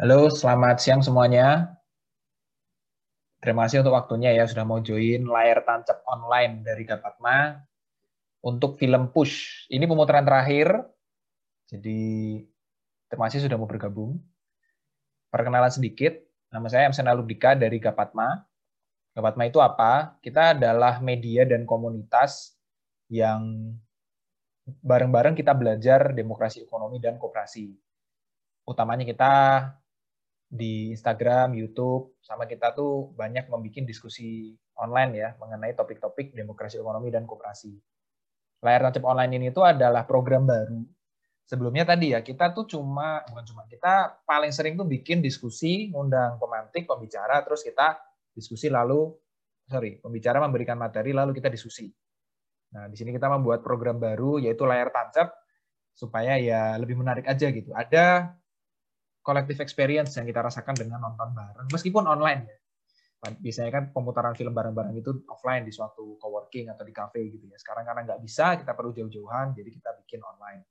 Halo, selamat siang semuanya. Terima kasih untuk waktunya ya sudah mau join layar tancap online dari Gapatma untuk film Push. Ini pemutaran terakhir. Jadi terima kasih sudah mau bergabung. Perkenalan sedikit, nama saya Amsen Alubdika dari Gapatma. Gapatma itu apa? Kita adalah media dan komunitas yang bareng-bareng kita belajar demokrasi ekonomi dan kooperasi. Utamanya kita di Instagram, YouTube, sama kita tuh banyak membuat diskusi online ya mengenai topik-topik demokrasi ekonomi dan kooperasi. Layar tancap online ini tuh adalah program baru. Sebelumnya tadi ya kita tuh cuma bukan cuma kita paling sering tuh bikin diskusi, ngundang pemantik, pembicara, terus kita diskusi lalu sorry pembicara memberikan materi lalu kita diskusi. Nah di sini kita membuat program baru yaitu layar tancap supaya ya lebih menarik aja gitu. Ada collective experience yang kita rasakan dengan nonton bareng, meskipun online ya. Biasanya kan pemutaran film bareng-bareng itu offline di suatu coworking atau di cafe gitu ya. Sekarang karena nggak bisa, kita perlu jauh-jauhan, jadi kita bikin online.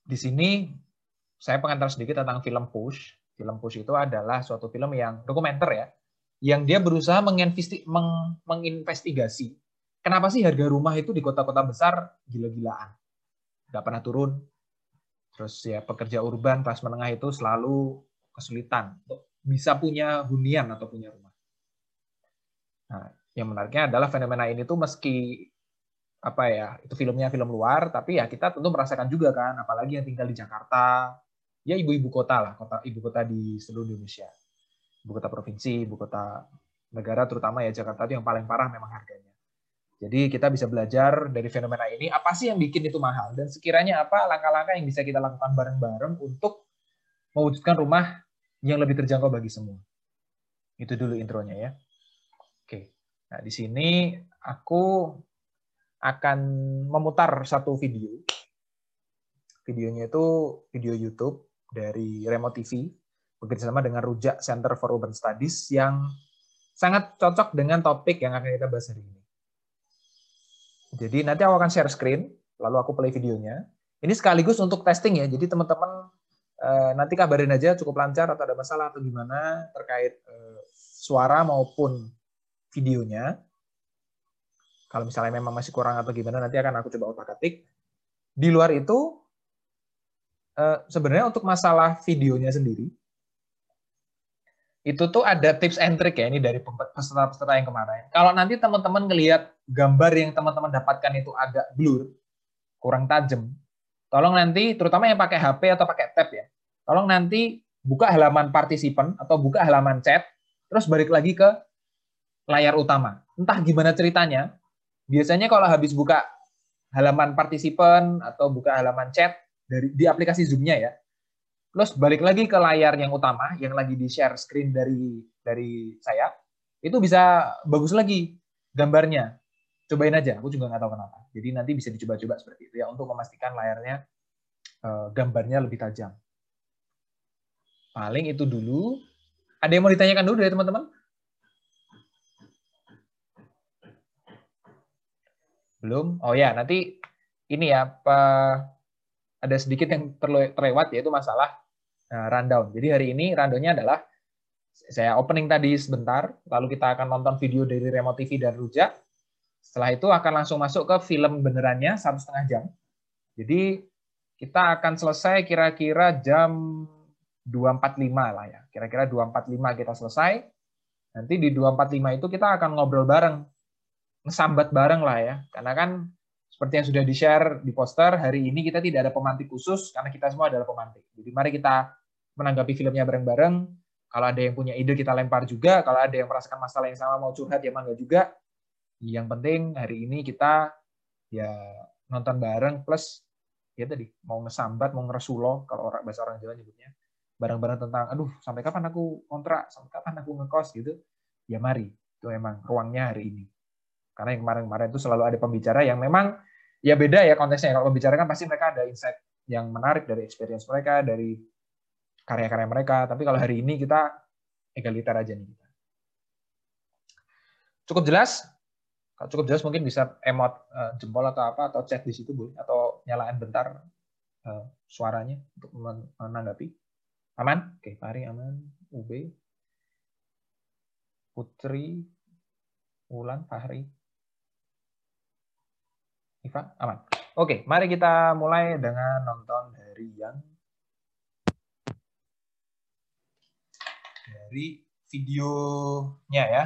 Di sini saya pengantar sedikit tentang film Push. Film Push itu adalah suatu film yang dokumenter ya, yang dia berusaha menginvestigasi kenapa sih harga rumah itu di kota-kota besar gila-gilaan, nggak pernah turun, Terus ya pekerja urban kelas menengah itu selalu kesulitan untuk bisa punya hunian atau punya rumah. Nah, yang menariknya adalah fenomena ini tuh meski apa ya itu filmnya film luar tapi ya kita tentu merasakan juga kan apalagi yang tinggal di Jakarta. Ya ibu-ibu kota lah kota ibu kota di seluruh Indonesia. Ibu kota provinsi ibu kota negara terutama ya Jakarta itu yang paling parah memang harganya jadi kita bisa belajar dari fenomena ini apa sih yang bikin itu mahal dan sekiranya apa langkah-langkah yang bisa kita lakukan bareng-bareng untuk mewujudkan rumah yang lebih terjangkau bagi semua. Itu dulu intronya ya. Oke. Nah, di sini aku akan memutar satu video. Videonya itu video YouTube dari Remo TV bekerjasama dengan Rujak Center for Urban Studies yang sangat cocok dengan topik yang akan kita bahas hari ini. Jadi nanti aku akan share screen, lalu aku play videonya. Ini sekaligus untuk testing ya, jadi teman-teman eh, nanti kabarin aja cukup lancar atau ada masalah atau gimana terkait eh, suara maupun videonya. Kalau misalnya memang masih kurang atau gimana, nanti akan aku coba otak-atik. Di luar itu, eh, sebenarnya untuk masalah videonya sendiri, itu tuh ada tips and trick ya ini dari peserta-peserta yang kemarin. Kalau nanti teman-teman ngelihat gambar yang teman-teman dapatkan itu agak blur, kurang tajam, tolong nanti terutama yang pakai HP atau pakai tab ya, tolong nanti buka halaman partisipan atau buka halaman chat, terus balik lagi ke layar utama. Entah gimana ceritanya, biasanya kalau habis buka halaman partisipan atau buka halaman chat dari di aplikasi Zoom-nya ya, Terus balik lagi ke layar yang utama yang lagi di share screen dari dari saya, itu bisa bagus lagi gambarnya. Cobain aja, aku juga nggak tahu kenapa. Jadi nanti bisa dicoba-coba seperti itu ya untuk memastikan layarnya uh, gambarnya lebih tajam. Paling itu dulu. Ada yang mau ditanyakan dulu dari teman-teman? Belum? Oh ya, nanti ini ya, apa, ada sedikit yang terlewat yaitu masalah rundown. Jadi hari ini rundownnya adalah saya opening tadi sebentar, lalu kita akan nonton video dari Remote TV dan Rujak. Setelah itu akan langsung masuk ke film benerannya satu setengah jam. Jadi kita akan selesai kira-kira jam 2.45 lah ya. Kira-kira 2.45 kita selesai. Nanti di 2.45 itu kita akan ngobrol bareng. Ngesambat bareng lah ya. Karena kan seperti yang sudah di-share di poster, hari ini kita tidak ada pemantik khusus karena kita semua adalah pemantik. Jadi mari kita menanggapi filmnya bareng-bareng. Kalau ada yang punya ide kita lempar juga. Kalau ada yang merasakan masalah yang sama mau curhat ya mangga juga. Yang penting hari ini kita ya nonton bareng. Plus ya tadi mau ngesambat mau ngeresulo kalau orang bahasa orang Jawa nyebutnya. Bareng-bareng tentang aduh sampai kapan aku kontrak? Sampai kapan aku ngekos? Gitu. Ya mari. Itu memang ruangnya hari ini. Karena yang kemarin-kemarin itu selalu ada pembicara yang memang ya beda ya konteksnya. Kalau pembicara kan pasti mereka ada insight yang menarik dari experience mereka dari karya-karya mereka. Tapi kalau hari ini kita egaliter aja nih. Cukup jelas? Kalau cukup jelas mungkin bisa emot uh, jempol atau apa atau chat di situ boleh atau nyalain bentar uh, suaranya untuk menanggapi? Aman? Oke, Pari aman. UB. Putri. Wulan, Fahri. Iva, aman. Oke, mari kita mulai dengan nonton dari yang dari videonya ya.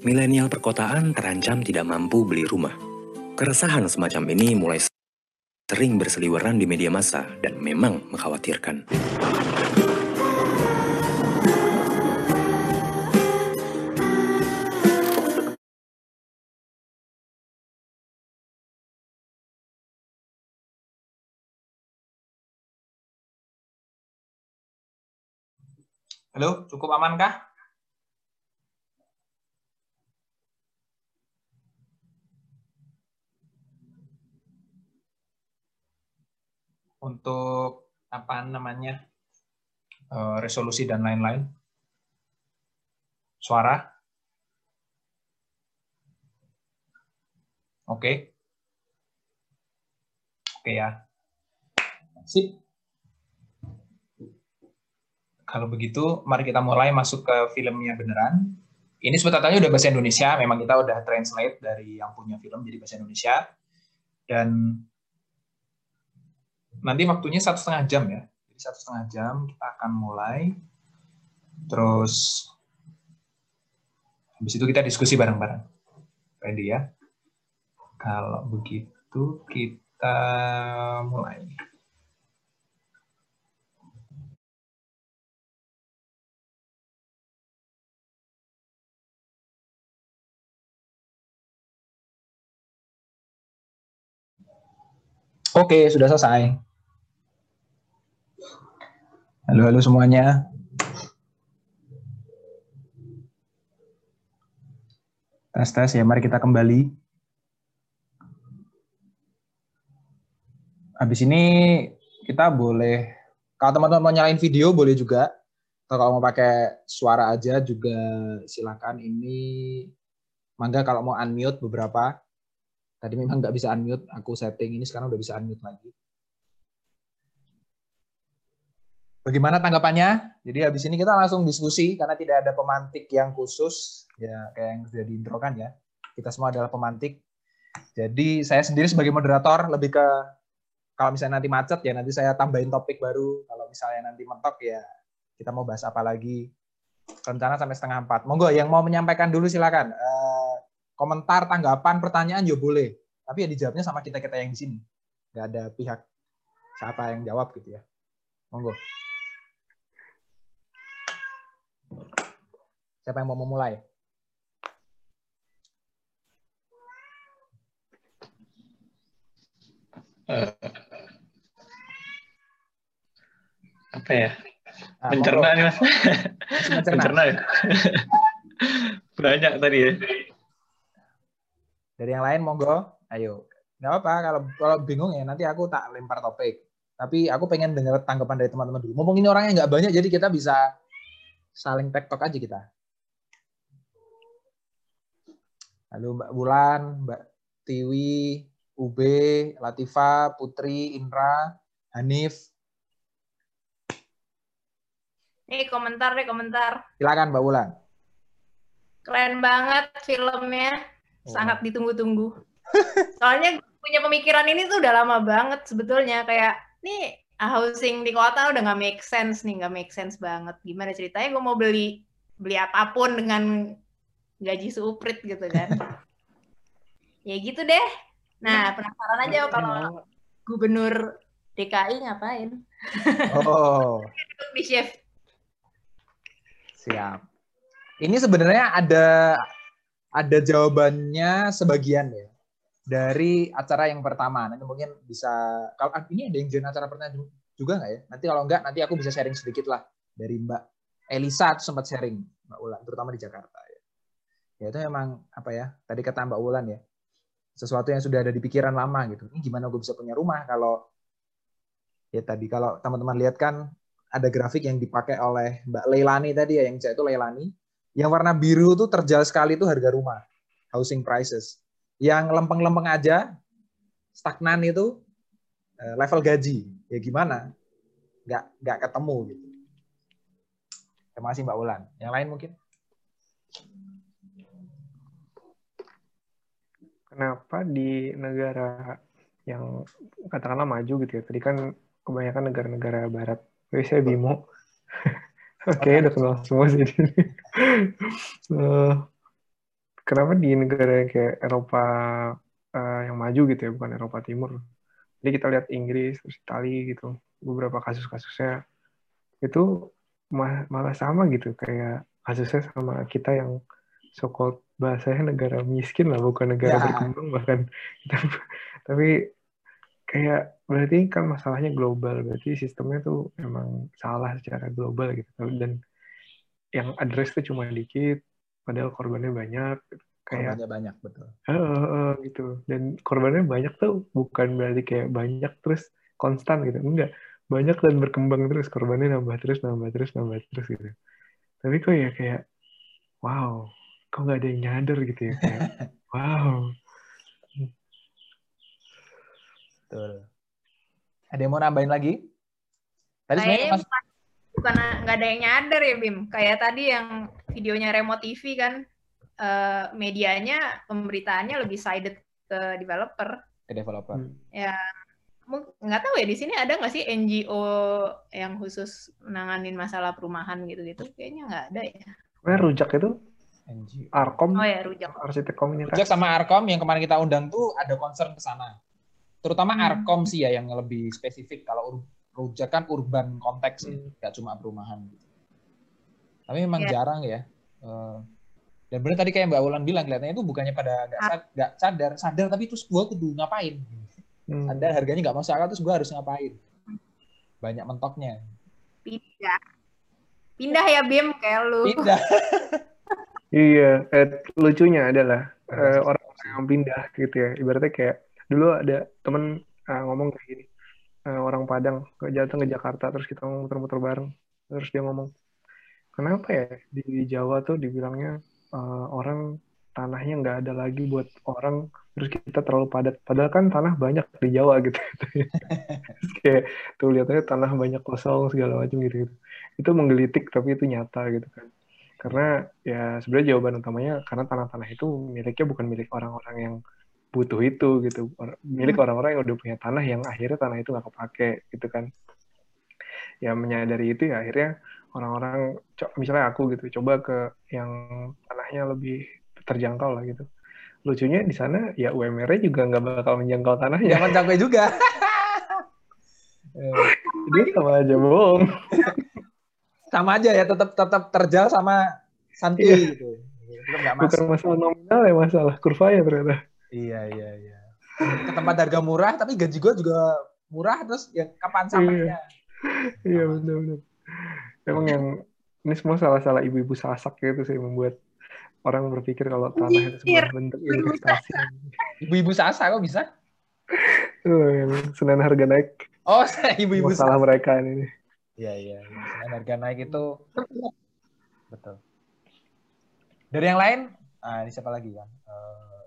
milenial perkotaan terancam tidak mampu beli rumah. Keresahan semacam ini mulai sering berseliweran di media massa dan memang mengkhawatirkan. Halo, cukup amankah? Untuk apa namanya eh, resolusi dan lain-lain. Suara. Oke. Oke ya. Sip. Kalau begitu, mari kita mulai masuk ke filmnya beneran. Ini sebetulnya udah bahasa Indonesia, memang kita udah translate dari yang punya film jadi bahasa Indonesia. Dan nanti waktunya satu setengah jam ya. Jadi satu setengah jam kita akan mulai. Terus habis itu kita diskusi bareng-bareng. Ready ya? Kalau begitu kita mulai. Oke, sudah selesai. Halo, halo semuanya. Tes, tes ya, mari kita kembali. Habis ini kita boleh, kalau teman-teman mau nyalain video boleh juga. Atau kalau mau pakai suara aja juga silakan. Ini mangga kalau mau unmute beberapa Tadi memang nggak bisa unmute, aku setting ini sekarang udah bisa unmute lagi. Bagaimana tanggapannya? Jadi habis ini kita langsung diskusi karena tidak ada pemantik yang khusus ya kayak yang sudah diintrokan ya. Kita semua adalah pemantik. Jadi saya sendiri sebagai moderator lebih ke kalau misalnya nanti macet ya nanti saya tambahin topik baru. Kalau misalnya nanti mentok ya kita mau bahas apa lagi. Rencana sampai setengah empat. Monggo yang mau menyampaikan dulu silakan. Uh, komentar, tanggapan, pertanyaan juga boleh. Tapi ya dijawabnya sama kita-kita yang di sini. Nggak ada pihak siapa yang jawab gitu ya. Monggo. Siapa yang mau memulai? Uh, apa ya? Nah, mencerna nih mas. Mencerna. mencerna ya. Banyak tadi ya. Dari yang lain monggo, ayo. Nggak apa kalau kalau bingung ya nanti aku tak lempar topik. Tapi aku pengen dengar tanggapan dari teman-teman dulu. Mumpung ini orangnya nggak banyak, jadi kita bisa saling tektok aja kita. Halo Mbak Bulan, Mbak Tiwi, Ube, Latifa, Putri, Indra, Hanif. Nih komentar deh komentar. Silakan Mbak Bulan. Keren banget filmnya. Oh. sangat ditunggu-tunggu. Soalnya punya pemikiran ini tuh udah lama banget sebetulnya kayak nih housing di kota udah nggak make sense nih nggak make sense banget. Gimana ceritanya gue mau beli beli apa pun dengan gaji seuprit gitu kan? ya gitu deh. Nah penasaran aja kalau gubernur DKI ngapain? Oh. di shift. Siap. Ini sebenarnya ada ada jawabannya sebagian ya dari acara yang pertama. Nanti mungkin bisa kalau ah, ini ada yang join acara pertama juga nggak ya? Nanti kalau nggak nanti aku bisa sharing sedikit lah dari Mbak Elisa tuh sempat sharing Mbak Ulan terutama di Jakarta ya. Itu memang apa ya? Tadi kata Mbak Ulan ya. sesuatu yang sudah ada di pikiran lama gitu. Ini gimana gue bisa punya rumah kalau ya tadi kalau teman-teman lihat kan ada grafik yang dipakai oleh Mbak Leilani tadi ya, yang saya itu Leilani. Yang warna biru tuh terjal sekali itu harga rumah, housing prices. Yang lempeng-lempeng aja, stagnan itu eh, level gaji. Ya gimana? Nggak, nggak ketemu gitu. Terima kasih Mbak Ulan. Yang lain mungkin? Kenapa di negara yang katakanlah maju gitu ya, tadi kan kebanyakan negara-negara barat Wih, saya Bimo. Oke, udah kenal semua sih. uh, kenapa di negara yang kayak Eropa uh, yang maju gitu ya, bukan Eropa Timur. Jadi kita lihat Inggris, terus Italia gitu, beberapa kasus-kasusnya itu malah sama gitu, kayak kasusnya sama kita yang so-called bahasanya negara miskin lah, bukan negara ya. berkembang bahkan. Tapi kayak berarti kan masalahnya global berarti sistemnya tuh emang salah secara global gitu. Dan yang address tuh cuma dikit padahal korbannya banyak kayak korbannya banyak betul. Uh, uh, gitu. Dan korbannya banyak tuh bukan berarti kayak banyak terus konstan gitu. Enggak banyak dan berkembang terus korbannya nambah terus nambah terus nambah terus gitu. Tapi kok ya kayak wow kok nggak ada yang nyadar gitu ya kayak wow Betul. Ada yang mau nambahin lagi? Tadi sebenarnya mas... bukan nggak ada yang nyadar ya Bim. Kayak tadi yang videonya remote TV kan uh, medianya pemberitaannya lebih sided ke developer. Ke developer. Hmm. Ya nggak tahu ya di sini ada nggak sih NGO yang khusus menanganin masalah perumahan gitu-gitu? Kayaknya nggak ada ya. Wah, rujak itu NGO. Arkom. Oh ya, rujak. Arsitek komunitas. Rujak sama Arkom yang kemarin kita undang tuh ada concern ke sana terutama hmm. Arkom sih ya yang lebih spesifik kalau rujak kan urban konteks ya, hmm. nggak cuma perumahan gitu. Tapi memang yeah. jarang ya. Uh, dan benar tadi kayak Mbak Wulan bilang kelihatannya itu bukannya pada nggak sad, sadar, sadar tapi terus gue kudu ngapain? Hmm. Sadar harganya nggak masuk akal terus gue harus ngapain? Banyak mentoknya. Pindah. Pindah ya Bim kayak lu. Pindah. iya, eh, lucunya adalah eh, orang yang pindah gitu ya. Ibaratnya kayak dulu ada temen uh, ngomong kayak gini. Uh, orang Padang datang ke Jakarta terus kita muter-muter bareng. Terus dia ngomong kenapa ya di Jawa tuh dibilangnya uh, orang tanahnya nggak ada lagi buat orang terus kita terlalu padat. Padahal kan tanah banyak di Jawa gitu. Kayak tuh lihatnya tanah banyak kosong segala macam gitu, gitu itu menggelitik tapi itu nyata gitu kan karena ya sebenarnya jawaban utamanya karena tanah-tanah itu miliknya bukan milik orang-orang yang butuh itu gitu. Milik hmm. orang-orang yang udah punya tanah yang akhirnya tanah itu nggak kepake gitu kan. Ya menyadari itu ya akhirnya orang-orang misalnya aku gitu coba ke yang tanahnya lebih terjangkau lah gitu. Lucunya di sana ya UMR-nya juga nggak bakal menjangkau tanahnya. Jangan menjangkau juga. Jadi sama aja bohong sama aja ya tetap tetap terjal sama santi iya. gitu bukan masalah nominal ya masalah kurva ya ternyata Iya iya iya. Ke tempat harga murah tapi gaji gue juga murah terus ya kapan iya. sampainya? Iya, iya benar benar. Emang yang ini semua salah-salah ibu-ibu sasak gitu sih membuat orang berpikir kalau tanah itu sebuah bentuk investasi. Ibu-ibu sasak kok bisa? Oh, yang Senin harga naik. Oh, ibu-ibu salah mereka ini. Iya iya, harga naik itu betul. Dari yang lain, ah, ini siapa lagi kan? Uh,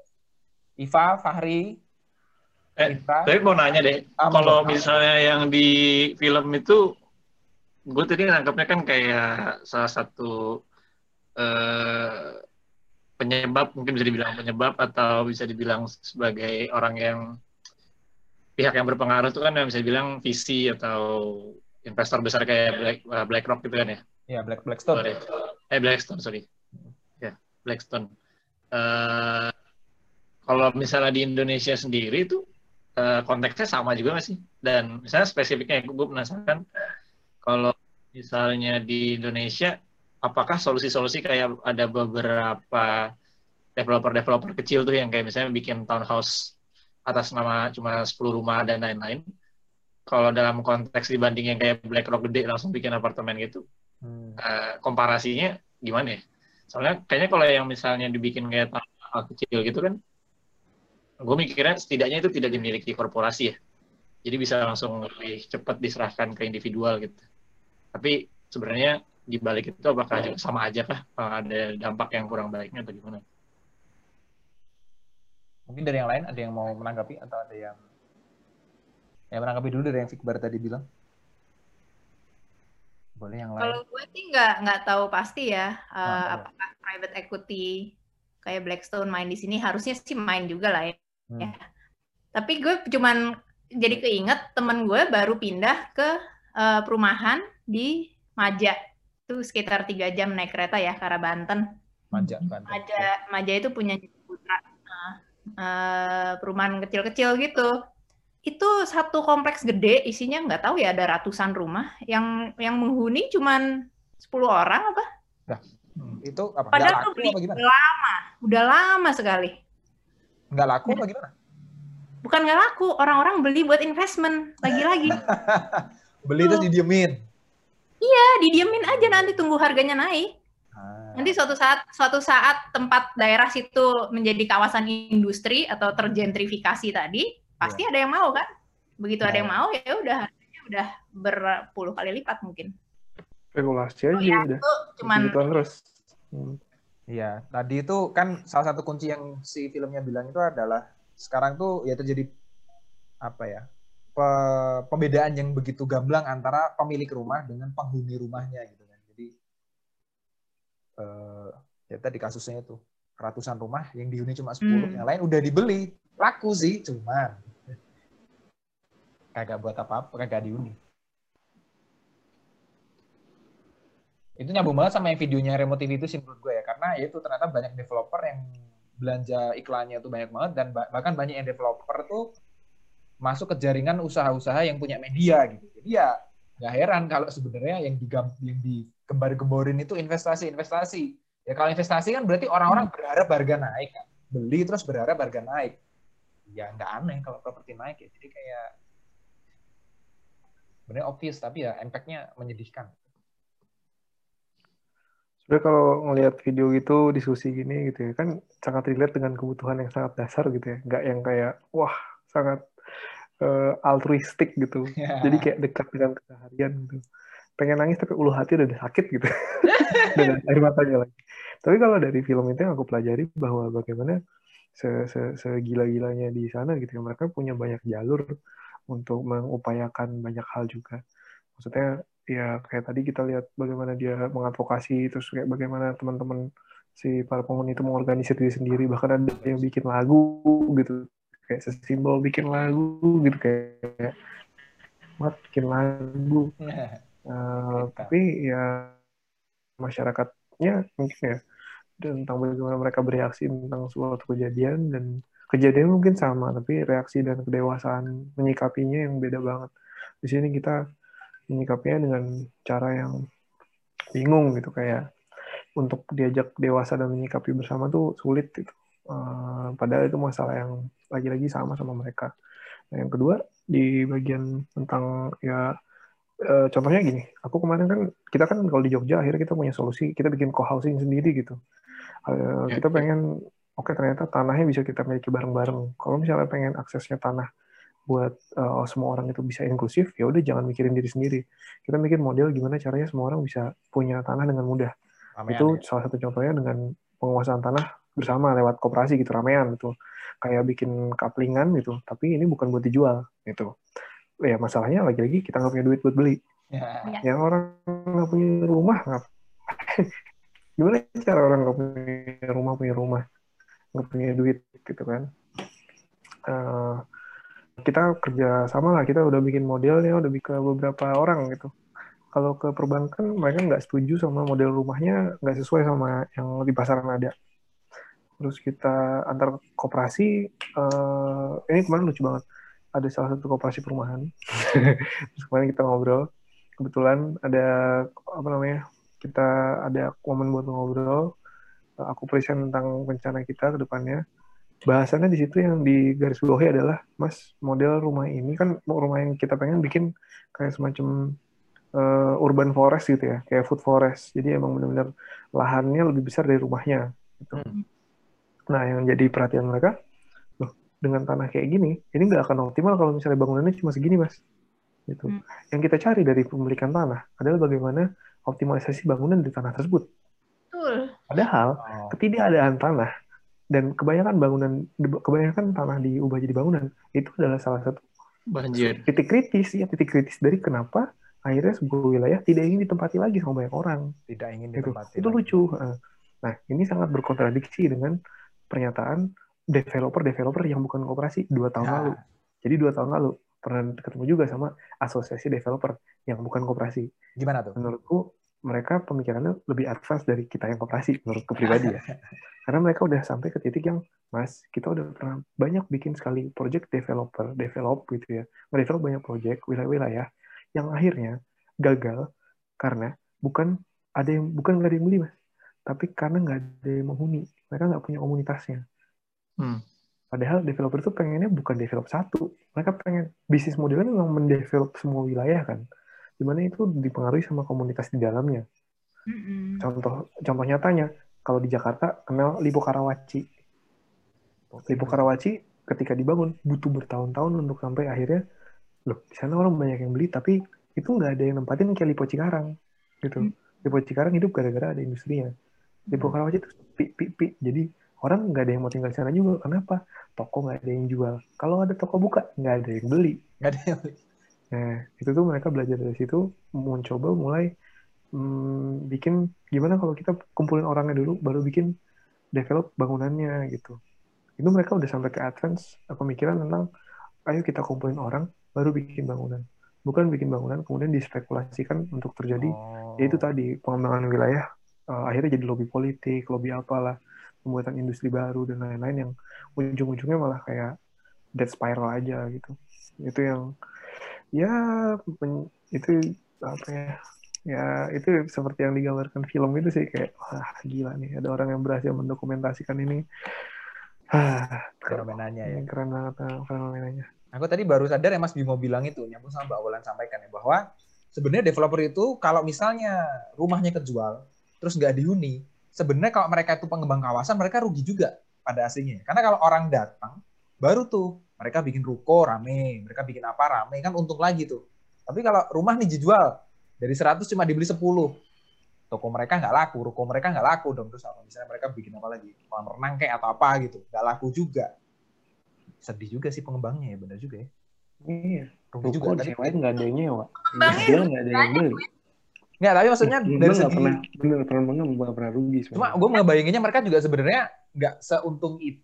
Iva, Fahri. Eh, Iva. tapi mau nanya deh, ah, kalau misalnya yang di film itu, gue tadi nangkepnya kan kayak salah satu eh, penyebab, mungkin bisa dibilang penyebab atau bisa dibilang sebagai orang yang pihak yang berpengaruh itu kan yang bisa dibilang visi atau investor besar kayak Black, uh, BlackRock gitu kan ya? Iya, Black Blackstone. Sorry. Eh Blackstone, sorry. Ya, yeah, Blackstone. Uh, kalau misalnya di Indonesia sendiri itu uh, konteksnya sama juga nggak sih? Dan misalnya spesifiknya gue penasaran kalau misalnya di Indonesia apakah solusi-solusi kayak ada beberapa developer-developer kecil tuh yang kayak misalnya bikin townhouse atas nama cuma 10 rumah dan lain-lain. Kalau dalam konteks dibanding yang kayak BlackRock gede langsung bikin apartemen gitu, hmm. uh, komparasinya gimana ya? Soalnya kayaknya kalau yang misalnya dibikin kayak townhouse kecil gitu kan, gue mikirnya setidaknya itu tidak dimiliki korporasi ya. Jadi bisa langsung lebih cepat diserahkan ke individual gitu. Tapi sebenarnya di balik itu apakah juga sama aja kah ada dampak yang kurang baiknya atau gimana? Mungkin dari yang lain ada yang mau menanggapi atau ada yang yang menanggapi dulu dari yang Fikbar tadi bilang. Boleh yang lain. Kalau gue sih nggak nggak tahu pasti ya uh, oh, apakah private equity kayak Blackstone main di sini harusnya sih main juga lah ya. Hmm. ya. Tapi gue cuman jadi keinget temen gue baru pindah ke uh, perumahan di Maja itu sekitar tiga jam naik kereta ya ke arah Banten. Maja, Banten. Maja, Maja itu punya Putra. Nah, uh, perumahan kecil-kecil gitu. Itu satu kompleks gede, isinya nggak tahu ya ada ratusan rumah. Yang yang menghuni cuman 10 orang apa? Nah, itu apa? Padahal laku beli apa lama, udah lama sekali. Nggak laku apa gimana? Bukan nggak laku, orang-orang beli buat investment lagi-lagi. beli terus didiemin Iya, didiemin aja nanti tunggu harganya naik. Ah. Nanti suatu saat suatu saat tempat daerah situ menjadi kawasan industri atau tergentrifikasi tadi, pasti yeah. ada yang mau kan? Begitu yeah. ada yang iya. mau ya udah harganya udah berpuluh kali lipat mungkin. Spekulasi aja oh, ya, udah. Cuman terus. Hmm. Iya, tadi itu kan salah satu kunci yang si filmnya bilang itu adalah sekarang tuh ya terjadi apa ya pe pembedaan yang begitu gamblang antara pemilik rumah dengan penghuni rumahnya gitu kan. Jadi uh, ya tadi kasusnya itu ratusan rumah yang dihuni cuma 10, hmm. yang lain udah dibeli. Laku sih, cuman kagak buat apa-apa, kagak dihuni. Itu nyambung banget sama yang videonya Remote TV itu sih menurut gue ya, karena ya itu ternyata banyak developer yang belanja iklannya tuh banyak banget dan bahkan banyak yang developer tuh masuk ke jaringan usaha-usaha yang punya media gitu. Jadi ya nggak heran kalau sebenarnya yang digam yang digembar-gemborin itu investasi-investasi. Ya kalau investasi kan berarti orang-orang berharap harga naik kan. Beli terus berharap harga naik. Ya nggak aneh kalau properti naik ya. Jadi kayak sebenarnya obvious tapi ya impact-nya menyedihkan. Sebenarnya kalau ngelihat video gitu, diskusi gini gitu ya, kan sangat relate dengan kebutuhan yang sangat dasar gitu ya. Nggak yang kayak, wah sangat uh, altruistik gitu. Yeah. Jadi kayak dekat dengan keseharian gitu. Pengen nangis tapi ulu hati udah sakit gitu. dengan air matanya lagi. Tapi kalau dari film itu yang aku pelajari bahwa bagaimana se -se segila-gilanya di sana gitu ya. Mereka punya banyak jalur untuk mengupayakan banyak hal juga. Maksudnya ya kayak tadi kita lihat bagaimana dia mengadvokasi terus kayak bagaimana teman-teman si para penghuni itu mengorganisir diri sendiri. Bahkan ada yang bikin lagu gitu kayak sesimbol bikin lagu gitu kayak buat bikin lagu. Uh, tapi ya masyarakatnya mungkin ya dan tentang bagaimana mereka bereaksi tentang suatu kejadian dan kejadian mungkin sama tapi reaksi dan kedewasaan menyikapinya yang beda banget di sini kita menyikapinya dengan cara yang bingung gitu kayak untuk diajak dewasa dan menyikapi bersama tuh sulit gitu uh, padahal itu masalah yang lagi-lagi sama sama mereka. Nah, yang kedua di bagian tentang ya e, contohnya gini, aku kemarin kan kita kan kalau di Jogja akhirnya kita punya solusi, kita bikin co-housing sendiri gitu. E, kita pengen oke okay, ternyata tanahnya bisa kita miliki bareng-bareng. Kalau misalnya pengen aksesnya tanah buat uh, semua orang itu bisa inklusif, ya udah jangan mikirin diri sendiri. Kita mikir model gimana caranya semua orang bisa punya tanah dengan mudah. Ramean, itu ya. salah satu contohnya dengan penguasaan tanah bersama lewat koperasi gitu ramean gitu kayak bikin kaplingan gitu tapi ini bukan buat dijual gitu ya masalahnya lagi-lagi kita nggak punya duit buat beli ya. yang orang nggak punya rumah nggak gimana cara orang nggak punya rumah punya rumah nggak punya duit gitu kan. Uh, kita kerja sama lah kita udah bikin modelnya udah bikin beberapa orang gitu. Kalau ke perbankan mereka nggak setuju sama model rumahnya nggak sesuai sama yang di pasaran ada. Terus kita antar koperasi uh, ini kemarin lucu banget. Ada salah satu koperasi perumahan. Terus kemarin kita ngobrol. Kebetulan ada apa namanya kita ada momen buat ngobrol aku present tentang rencana kita ke depannya bahasannya di situ yang di garis bawahi adalah mas model rumah ini kan rumah yang kita pengen bikin kayak semacam uh, urban forest gitu ya kayak food forest jadi emang benar-benar lahannya lebih besar dari rumahnya gitu. Hmm Nah, yang jadi perhatian mereka, loh, dengan tanah kayak gini, ini nggak akan optimal kalau misalnya bangunannya cuma segini, Mas. Gitu. Hmm. Yang kita cari dari pemilikan tanah adalah bagaimana optimalisasi bangunan di tanah tersebut. Betul. Padahal Oh. ketidakadaan tanah dan kebanyakan bangunan kebanyakan tanah diubah jadi bangunan itu adalah salah satu Banjir. titik kritis ya titik kritis dari kenapa akhirnya sebuah wilayah tidak ingin ditempati lagi sama banyak orang Tidak ingin gitu. ditempati. Itu lagi. lucu. Nah, ini sangat berkontradiksi dengan pernyataan developer-developer yang bukan koperasi dua tahun Ya. lalu. Jadi dua tahun lalu pernah ketemu juga sama asosiasi developer yang bukan koperasi. Gimana tuh? Menurutku mereka pemikirannya lebih advance dari kita yang koperasi menurutku pribadi ya. Karena mereka udah sampai ke titik yang, Mas, kita udah pernah banyak bikin sekali project developer, develop gitu ya, ngedevelop banyak project wilayah-wilayah yang akhirnya gagal karena bukan ada yang bukan nggak ada yang beli mas, tapi karena nggak ada yang menghuni, mereka nggak punya komunitasnya. Hmm. Padahal developer itu pengennya bukan develop satu, mereka pengen bisnis modelnya memang mendevelop semua wilayah kan, di mana itu dipengaruhi sama komunitas di dalamnya. Mm-mm. Contoh contoh nyatanya, kalau di Jakarta kenal Lipo Karawaci. Lipo Karawaci ketika dibangun butuh bertahun-tahun untuk sampai akhirnya loh di sana orang banyak yang beli tapi itu nggak ada yang nempatin kayak Lipo Cikarang gitu. Hmm. Lipo Cikarang hidup gara-gara ada industrinya. Lipo Karawaci itu pi, pi, pi. Jadi orang nggak ada yang mau tinggal di sana juga. Kenapa? Toko nggak ada yang jual. Kalau ada toko buka nggak ada yang beli. Nggak ada yang beli. Nah, itu tuh mereka belajar dari situ, mencoba mulai hmm, bikin gimana kalau kita kumpulin orangnya dulu, baru bikin develop bangunannya gitu. Itu mereka udah sampai ke advance pemikiran tentang, ayo kita kumpulin orang, baru bikin bangunan. Bukan bikin bangunan, kemudian dispekulasikan untuk terjadi, Oh. ya itu tadi, pengembangan wilayah, eh, akhirnya jadi lobby politik, lobby apalah, pembuatan industri baru, dan lain-lain yang ujung-ujungnya malah kayak dead spiral aja gitu. Itu yang ya itu apa ya ya itu seperti yang digambarkan film itu sih kayak wah gila nih ada orang yang berhasil mendokumentasikan ini ah Fenomenanya ya. keren banget ah, fenomenanya Aku tadi baru sadar ya Mas Bimo bilang itu, nyambung sama Mbak Wulan sampaikan ya, bahwa sebenarnya developer itu kalau misalnya rumahnya kejual, terus nggak dihuni, sebenarnya kalau mereka itu pengembang kawasan, mereka rugi juga pada aslinya. Karena kalau orang datang, baru tuh mereka bikin ruko rame, mereka bikin apa rame, kan untung lagi tuh. Tapi kalau rumah nih dijual, dari 100 cuma dibeli 10, toko mereka nggak laku, ruko mereka nggak laku dong. Terus apa? Misalnya mereka bikin apa lagi? Kolam renang kayak atau apa gitu, nggak laku juga. Sedih juga sih pengembangnya ya, benar juga ya. iya Rugi juga. ruko Tadi nggak ada yang nyewa Pengembangnya Dijual nggak ada yang beli Nggak, tapi maksudnya Pengembang dari segi pernah bener pengembang nggak pernah rugi cuma sebenarnya. gue ngebayanginnya mereka juga sebenarnya nggak seuntung itu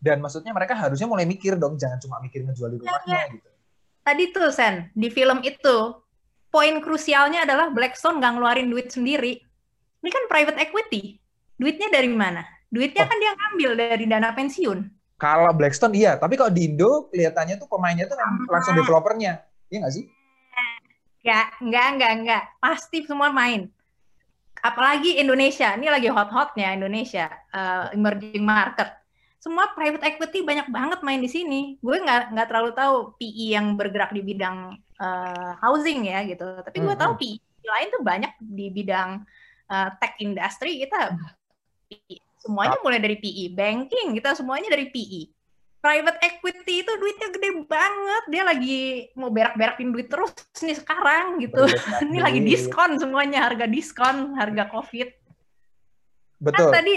dan maksudnya mereka harusnya mulai mikir dong jangan cuma mikir ngejual di rumahnya gitu. Tadi tuh Sen, di film itu poin krusialnya adalah Blackstone nggak ngeluarin duit sendiri. Ini kan private equity. Duitnya dari mana? Duitnya Oh. kan dia ngambil dari dana pensiun. Kalau Blackstone iya, tapi kalau di Indo kelihatannya tuh pemainnya tuh memang langsung developernya, iya nggak sih? Ya, enggak, enggak, enggak. Pasti semua main. Apalagi Indonesia, ini lagi hot-hotnya Indonesia, eh, emerging market. Semua private equity banyak banget main di sini. Gue nggak nggak terlalu tahu PE yang bergerak di bidang eh, housing ya gitu. Tapi gue Hmm, tahu PE lain tuh banyak di bidang eh, tech industry kita PE. Semuanya mulai dari PE, banking kita semuanya dari PE. Private equity itu duitnya gede banget. Dia lagi mau berak-berakin duit terus nih sekarang gitu. Ini lagi diskon semuanya, harga diskon, harga COVID. Betul. Kan tadi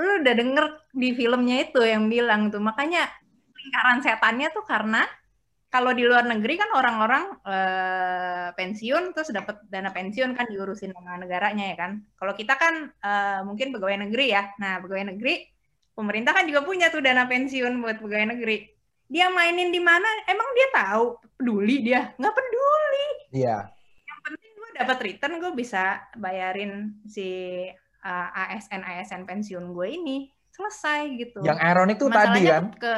lu udah denger di filmnya itu yang bilang tuh, makanya lingkaran setannya tuh karena kalau di luar negeri kan orang-orang eh, pensiun terus dapat dana pensiun kan diurusin sama negaranya ya kan. Kalau kita kan eh, mungkin pegawai negeri ya. Nah, pegawai negeri pemerintah kan juga punya tuh dana pensiun buat pegawai negeri. Dia mainin di mana? Emang dia tahu? Peduli dia? Nggak peduli Iya. yang penting gue dapat return gue bisa bayarin si uh, ASN ASN pensiun gue ini selesai gitu. Yang ironik tuh tadi Masalahnya kan tuh ke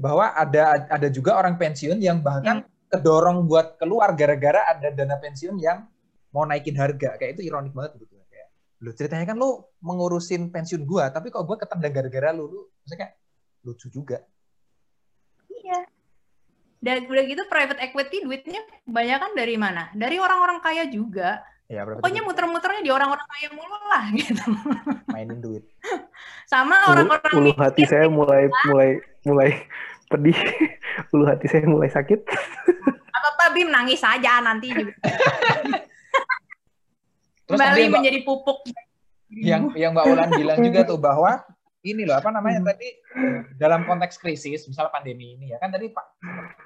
bahwa ada ada juga orang pensiun yang bahkan kedorong buat keluar gara-gara ada dana pensiun yang mau naikin harga. Kayak itu ironik banget gitu. Kayak lu ceritanya kan lu mengurusin pensiun gua, tapi kok gua ketendang gara-gara lu, lu maksudnya kayak lucu juga. iya. Dan udah gitu private equity duitnya banyak kan dari mana? Dari orang-orang kaya juga. Ya, Pokoknya muter-muternya di orang-orang kaya mulu lah gitu. mainin duit. Sama orang-orang ulu hati saya mulai mulai mulai pedih, ulu hati saya mulai sakit. Apa-apa Bim nangis saja nanti juga. Terus Mbak- menjadi pupuk. yang yang Mbak Ulan bilang juga tuh bahwa ini loh apa namanya tadi dalam konteks krisis misal pandemi ini ya kan tadi Pak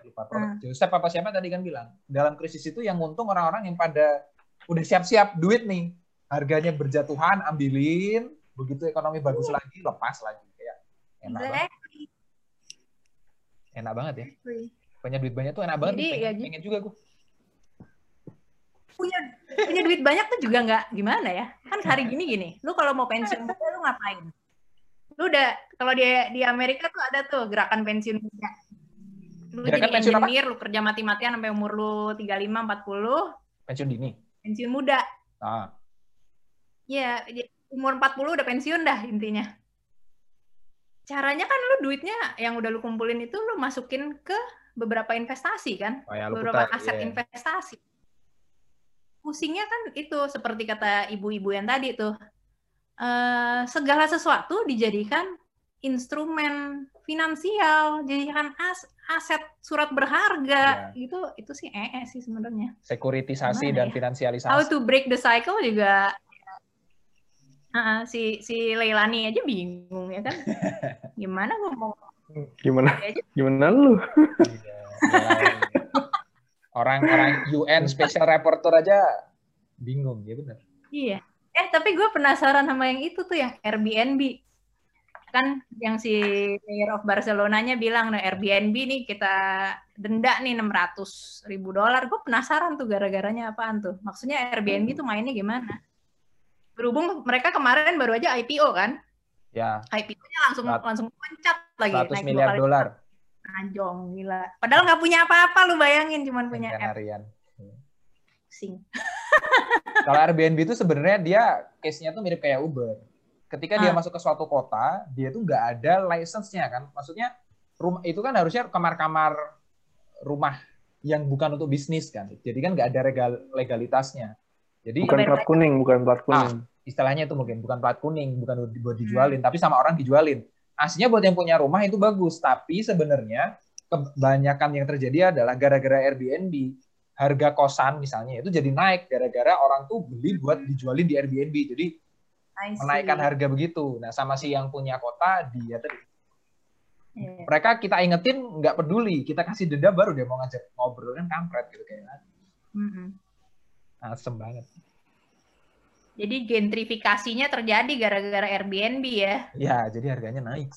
lupa, Prof. Hmm. Joseph apa siapa tadi kan bilang dalam krisis itu yang untung orang-orang yang pada udah siap-siap duit nih. Harganya berjatuhan ambilin. Begitu ekonomi bagus lagi lepas lagi. Kayak enak banget. enak banget ya. Punya duit banyak tuh enak banget Jadi, pengen, ya, pengen juga gue punya punya duit banyak tuh juga nggak gimana ya? Kan hari gini gini lu kalau mau pensiun muda lu ngapain? Lu udah kalau di di Amerika tuh ada tuh gerakan pensiun muda. Lu Gerakan jadi pensiun apa? engineer lu kerja mati-matian sampai umur lu 35 40 pensiun dini pensiun muda. Ah. Ya umur 40 udah pensiun dah intinya. Caranya kan lu duitnya yang udah lu kumpulin itu lu masukin ke beberapa investasi kan? Oh ya beberapa putar aset iya. investasi. Pusingnya kan itu seperti kata ibu-ibu yang tadi tuh, eh, segala sesuatu dijadikan instrumen finansial, jadikan as- aset surat berharga, gitu itu sih ee sih sebenarnya. sekuritisasi Gimana dan ya? finansialisasi How to break the cycle juga. Ah, si si Leilani aja bingung ya kan, gimana ngomong Gimana? Gimana lu? Iya, iya. Orang-orang UN Special Rapporteur aja bingung ya benar. Iya. Eh, tapi gue penasaran sama yang itu tuh, yang Airbnb. Kan yang si Mayor of Barcelonanya bilang, nah Airbnb nih kita denda nih 600 ribu dolar. Gue penasaran tuh gara-garanya apaan tuh. Maksudnya Airbnb tuh mainnya gimana? Berhubung mereka kemarin baru aja IPO kan? Ya, IPO-nya langsung Rat- langsung loncat lagi. 100 naik miliar dolar Anjong, gila. Padahal nggak punya apa-apa, lu bayangin. Cuman punya app. harian. Pusing. Kalau Airbnb itu sebenarnya dia case-nya tuh mirip kayak Uber. Ketika dia Ah. masuk ke suatu kota, dia tuh nggak ada license-nya kan. Maksudnya rumah itu kan harusnya kamar-kamar rumah yang bukan untuk bisnis kan. Jadi kan nggak ada regal- legalitasnya. Jadi Bukan plat kuning, bukan plat kuning. istilahnya itu mungkin bukan plat kuning, bukan buat dijualin, tapi sama orang dijualin. Aslinya buat yang punya rumah itu bagus, tapi sebenarnya kebanyakan yang terjadi adalah gara-gara Airbnb harga kosan misalnya itu jadi naik gara-gara orang tuh beli buat dijualin di Airbnb. Jadi. Menaikkan harga begitu. Nah, sama si yang punya kota dia tadi Iya. mereka kita ingetin nggak peduli, kita kasih denda baru dia mau ngajak ngobrol kan kampret gitu kayak Mm-mm. asem banget. Jadi gentrifikasinya terjadi gara-gara Airbnb ya. Ya, jadi harganya naik.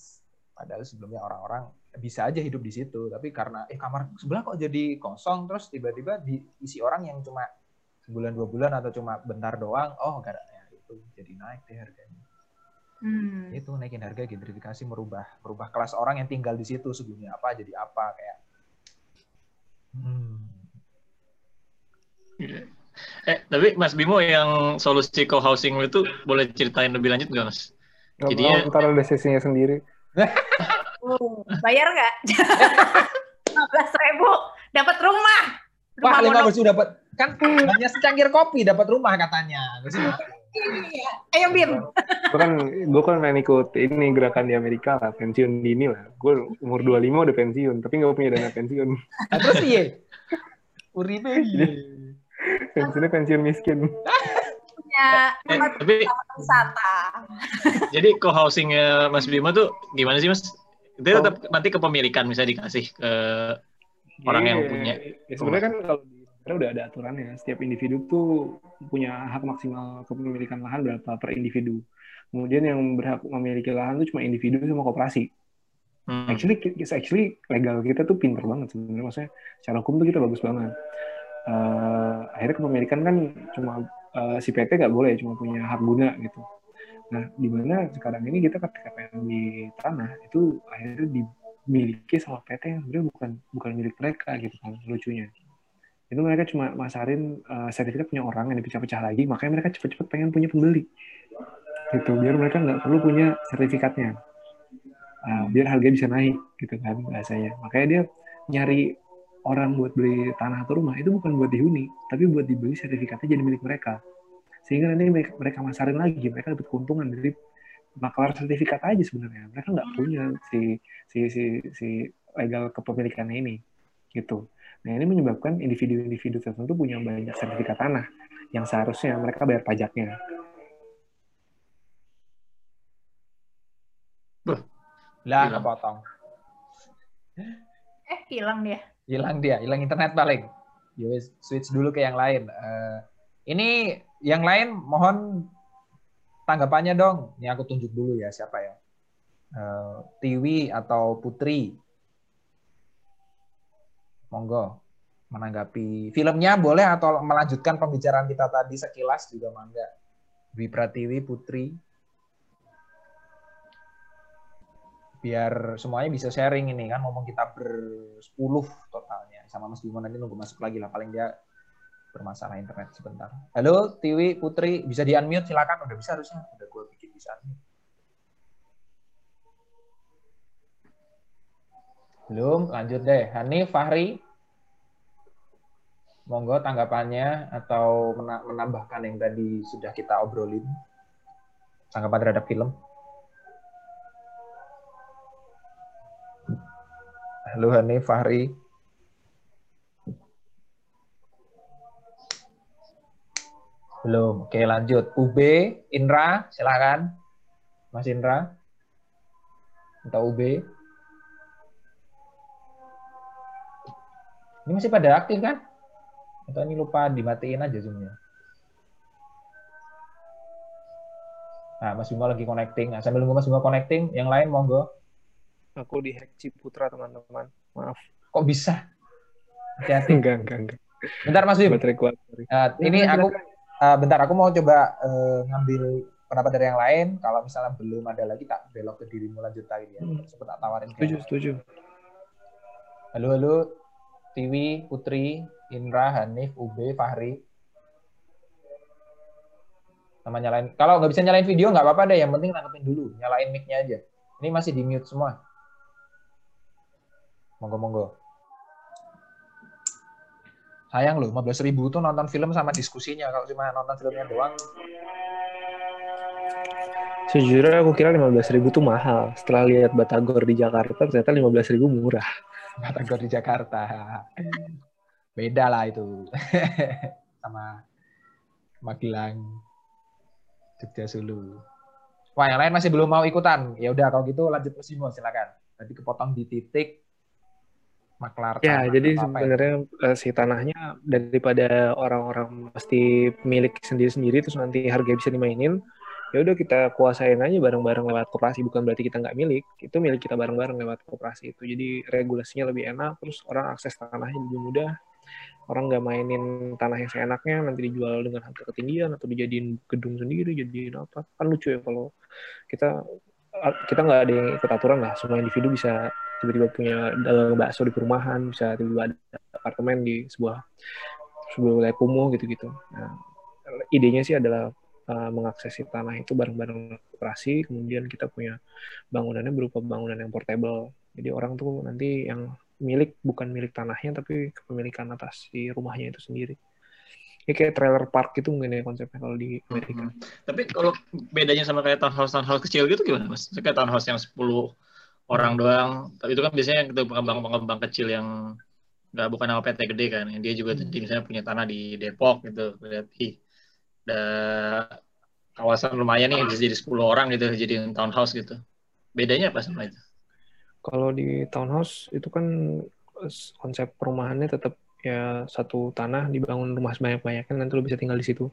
Padahal sebelumnya orang-orang bisa aja hidup di situ, tapi karena eh kamar sebelah kok jadi kosong, terus tiba-tiba diisi orang yang cuma sebulan dua bulan atau cuma bentar doang, oh gara itu jadi naik deh harganya. Hmm. Itu naikin harga gentrifikasi merubah merubah kelas orang yang tinggal di situ sebelumnya apa jadi apa kayak. Hmm. Eh, tapi Mas Bimo yang solusi co-housing itu boleh ceritain lebih lanjut nggak, Mas? Nggak Jadinya- mau, ntar ada sesinya sendiri. Uh, bayar nggak? 15 ribu dapat rumah. Wah, Rumah lima mono- belas dapat kan hanya secangkir kopi dapat rumah katanya. Ayo Bim. Gue kan, gue kan pengen ikut ini gerakan di Amerika lah, pensiun dini lah. Gue umur 25 udah pensiun, tapi nggak punya dana pensiun. Nah, terus iya. Uripe iya. Pensiunnya pensiun miskin. Punya tempat tapi wisata. jadi co-housingnya Mas Bimo tuh gimana sih, Mas? Itu Oh. tetap nanti kepemilikan bisa dikasih ke orang yang Iya, punya. Ya, sebenarnya kan kalau di negara udah ada aturannya. Setiap individu tuh punya hak maksimal kepemilikan lahan berapa per individu. Kemudian yang berhak memiliki lahan itu cuma individu sama koperasi. Hmm. Actually, actually legal kita tuh pinter banget sebenarnya. Maksudnya secara hukum tuh kita bagus banget. Eh, akhirnya kepemilikan kan cuma eh, si PT nggak boleh, cuma punya hak guna gitu. Nah, di mana sekarang ini kita ketika pengen di tanah itu akhirnya dimiliki sama PT yang sebenarnya bukan bukan milik mereka gitu kan lucunya. Itu mereka cuma masarin eh, sertifikat punya orang yang dipecah-pecah lagi, makanya mereka cepet-cepet pengen punya pembeli. Gitu, biar mereka nggak perlu punya sertifikatnya. Ah, biar harga bisa naik gitu kan bahasanya. Makanya dia nyari orang buat beli tanah atau rumah itu bukan buat dihuni, tapi buat dibeli sertifikatnya jadi milik mereka. Sehingga nanti mereka, mereka masarin lagi, mereka dapat keuntungan dari maklar sertifikat aja sebenarnya. Mereka nggak punya si si si si legal kepemilikannya ini gitu. Nah ini menyebabkan individu-individu tertentu punya banyak sertifikat tanah yang seharusnya mereka bayar pajaknya. Lah kepotong. Eh, hilang dia. Hilang dia, hilang internet paling. Yo switch dulu ke yang lain. Uh, ini yang lain mohon tanggapannya dong. Ini aku tunjuk dulu ya siapa ya. Uh, Tiwi atau Putri. Monggo menanggapi filmnya boleh atau melanjutkan pembicaraan kita tadi sekilas juga mangga. Dwi Pratiwi Putri. Biar semuanya bisa sharing ini kan ngomong kita bersepuluh totalnya. Sama Mas Bimo nanti nunggu masuk lagi lah paling dia bermasalah internet sebentar. Halo Tiwi Putri bisa di unmute silakan udah bisa harusnya udah gue bikin bisa unmute. Belum, lanjut deh. Hani, Fahri, Monggo tanggapannya atau menambahkan yang tadi sudah kita obrolin. Tanggapan terhadap film. Halo Hani, Fahri. Belum. Oke, lanjut. UB, Indra, silakan. Mas Indra. Atau UB. Ini masih pada aktif kan? Atau ini lupa dimatiin aja zoomnya. Nah, Mas Bimo lagi connecting. Nah, sambil nunggu Mas Bimo connecting, yang lain monggo. Aku di hack Ciputra, teman-teman. Maaf. Kok bisa? Hati-hati. enggak, enggak, enggak. Bentar, Mas Bimo. Uh, ini aku, uh, bentar, aku mau coba uh, ngambil pendapat dari yang lain. Kalau misalnya belum ada lagi, tak belok ke dirimu lanjut lagi ya. Hmm. Tak tawarin. Setuju, setuju. Halo, halo. Tiwi, Putri, Indra, Hanif, Ube, Fahri. Sama nyalain. Kalau nggak bisa nyalain video nggak apa-apa deh. Yang penting nangkepin dulu. Nyalain mic-nya aja. Ini masih di mute semua. Monggo, monggo. Sayang loh, 15 ribu tuh nonton film sama diskusinya. Kalau cuma nonton filmnya doang. Sejujurnya aku kira 15 ribu tuh mahal. Setelah lihat Batagor di Jakarta, ternyata 15 ribu murah. Batagor di Jakarta beda lah itu sama Magelang Jogja Sulu wah yang lain masih belum mau ikutan ya udah kalau gitu lanjut ke Simo silakan tadi kepotong di titik maklar ya jadi ya? sebenarnya ya? si tanahnya daripada orang-orang pasti milik sendiri-sendiri terus nanti harga bisa dimainin ya udah kita kuasain aja bareng-bareng lewat koperasi. Bukan berarti kita nggak milik itu milik kita bareng-bareng lewat koperasi itu. Jadi regulasinya lebih enak terus orang akses tanahnya lebih mudah. Orang nggak mainin tanah yang seenaknya nanti dijual dengan harga ketinggian atau dijadiin gedung sendiri jadiin apa. Kan lucu ya kalau kita kita nggak ada yang ikut aturan lah. Semua individu bisa tiba-tiba punya dagang bakso di perumahan bisa tiba-tiba ada apartemen di sebuah sebuah wilayah kumuh gitu-gitu. Nah, idenya sih adalah uh, mengaksesi tanah itu bareng-bareng operasi kemudian kita punya bangunannya berupa bangunan yang portable jadi orang tuh nanti yang milik bukan milik tanahnya tapi kepemilikan atas di rumahnya itu sendiri. Ini kayak trailer park gitu mungkin ya konsepnya kalau di Amerika. Hmm. Tapi kalau bedanya sama kayak townhouse townhouse kecil gitu gimana mas? Kayak townhouse yang 10 orang doang. Tapi itu kan biasanya yang pengembang-pengembang kecil yang nggak bukan nama PT gede kan. Dia juga hmm. misalnya punya tanah di Depok gitu. Berarti ada kawasan lumayan nih jadi 10 orang gitu jadi townhouse gitu. Bedanya apa sama itu? Kalau di townhouse itu kan konsep perumahannya tetap ya satu tanah dibangun rumah sebanyak-banyaknya nanti lo bisa tinggal di situ.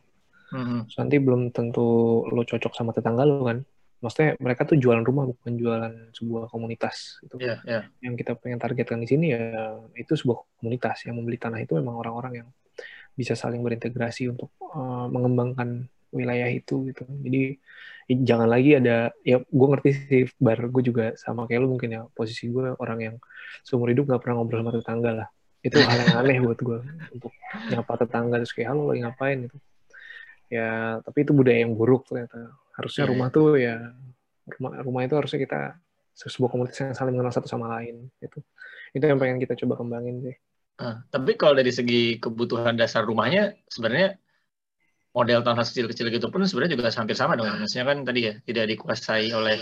Mm-hmm. So, nanti belum tentu lo cocok sama tetangga lo kan. Maksudnya mereka tuh jualan rumah bukan jualan sebuah komunitas itu. Yeah, yeah. Yang kita pengen targetkan di sini ya itu sebuah komunitas yang membeli tanah itu memang orang-orang yang bisa saling berintegrasi untuk uh, mengembangkan wilayah itu gitu. Jadi jangan lagi ada ya gue ngerti sih bar gue juga sama kayak lu mungkin ya posisi gue orang yang seumur hidup gak pernah ngobrol sama tetangga lah. Itu hal yang aneh buat gue untuk nyapa tetangga terus kayak halo lagi ngapain? Gitu. Ya tapi itu budaya yang buruk ternyata. Harusnya yeah. rumah tuh ya rumah rumah itu harusnya kita sebuah komunitas yang saling mengenal satu sama lain itu itu yang pengen kita coba kembangin sih uh, tapi kalau dari segi kebutuhan dasar rumahnya sebenarnya model townhouse kecil-kecil gitu pun sebenarnya juga hampir sama dong. Maksudnya kan tadi ya tidak dikuasai oleh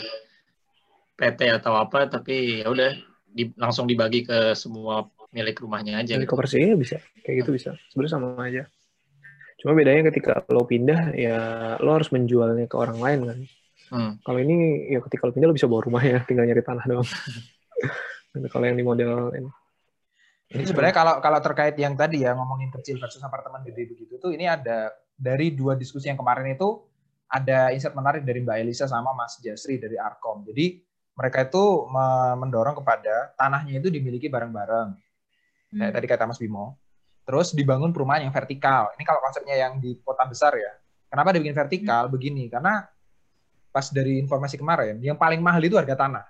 PT atau apa, tapi ya udah di, langsung dibagi ke semua milik rumahnya aja. Jadi koperasi ya bisa, kayak gitu bisa. Sebenarnya sama aja. Cuma bedanya ketika lo pindah ya lo harus menjualnya ke orang lain kan. Hmm. Kalau ini ya ketika lo pindah lo bisa bawa rumah ya, tinggal nyari tanah doang. kalau yang di model ini. Ini sebenarnya kalau kalau terkait yang tadi ya ngomongin kecil versus apartemen gede begitu tuh ini ada dari dua diskusi yang kemarin itu ada insight menarik dari Mbak Elisa sama Mas Jasri dari Arkom. Jadi mereka itu mendorong kepada tanahnya itu dimiliki bareng-bareng. Hmm. Kayak tadi kata Mas Bimo. Terus dibangun perumahan yang vertikal. Ini kalau konsepnya yang di kota besar ya. Kenapa dibikin vertikal? Hmm. Begini, karena pas dari informasi kemarin, yang paling mahal itu harga tanah.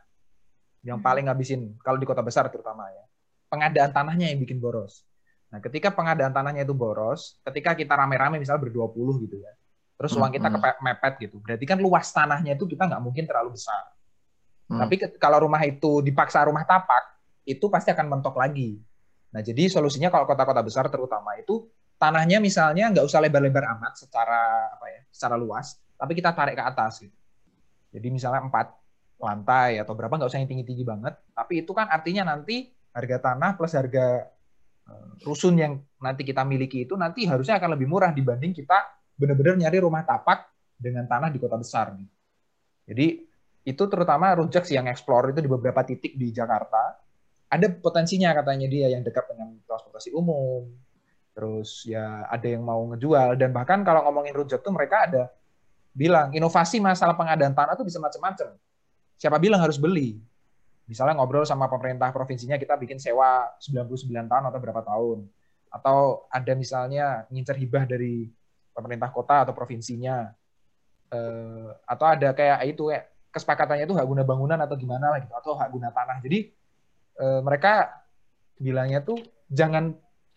Yang hmm. paling ngabisin, kalau di kota besar terutama ya. Pengadaan tanahnya yang bikin boros. Nah, ketika pengadaan tanahnya itu boros, ketika kita rame-rame misalnya berdua puluh gitu ya, terus uang kita kepepet gitu, berarti kan luas tanahnya itu kita nggak mungkin terlalu besar. Hmm. Tapi kalau rumah itu dipaksa rumah tapak, itu pasti akan mentok lagi. Nah, jadi solusinya kalau kota-kota besar terutama itu tanahnya misalnya nggak usah lebar-lebar amat secara apa ya, secara luas, tapi kita tarik ke atas gitu. Jadi misalnya empat lantai atau berapa nggak usah yang tinggi-tinggi banget, tapi itu kan artinya nanti harga tanah plus harga eh, rusun yang nanti kita miliki itu nanti harusnya akan lebih murah dibanding kita benar-benar nyari rumah tapak dengan tanah di kota besar. Jadi itu terutama Rujak yang explore itu di beberapa titik di Jakarta. Ada potensinya katanya dia yang dekat dengan transportasi umum terus ya ada yang mau ngejual dan bahkan kalau ngomongin Rujak tuh mereka ada bilang inovasi masalah pengadaan tanah tuh bisa macam-macam. Siapa bilang harus beli misalnya ngobrol sama pemerintah provinsinya kita bikin sewa 99 tahun atau berapa tahun atau ada misalnya ngincer hibah dari pemerintah kota atau provinsinya eh, atau ada kayak itu kayak kesepakatannya itu hak guna bangunan atau gimana lah gitu atau hak guna tanah. Jadi e, mereka bilangnya tuh jangan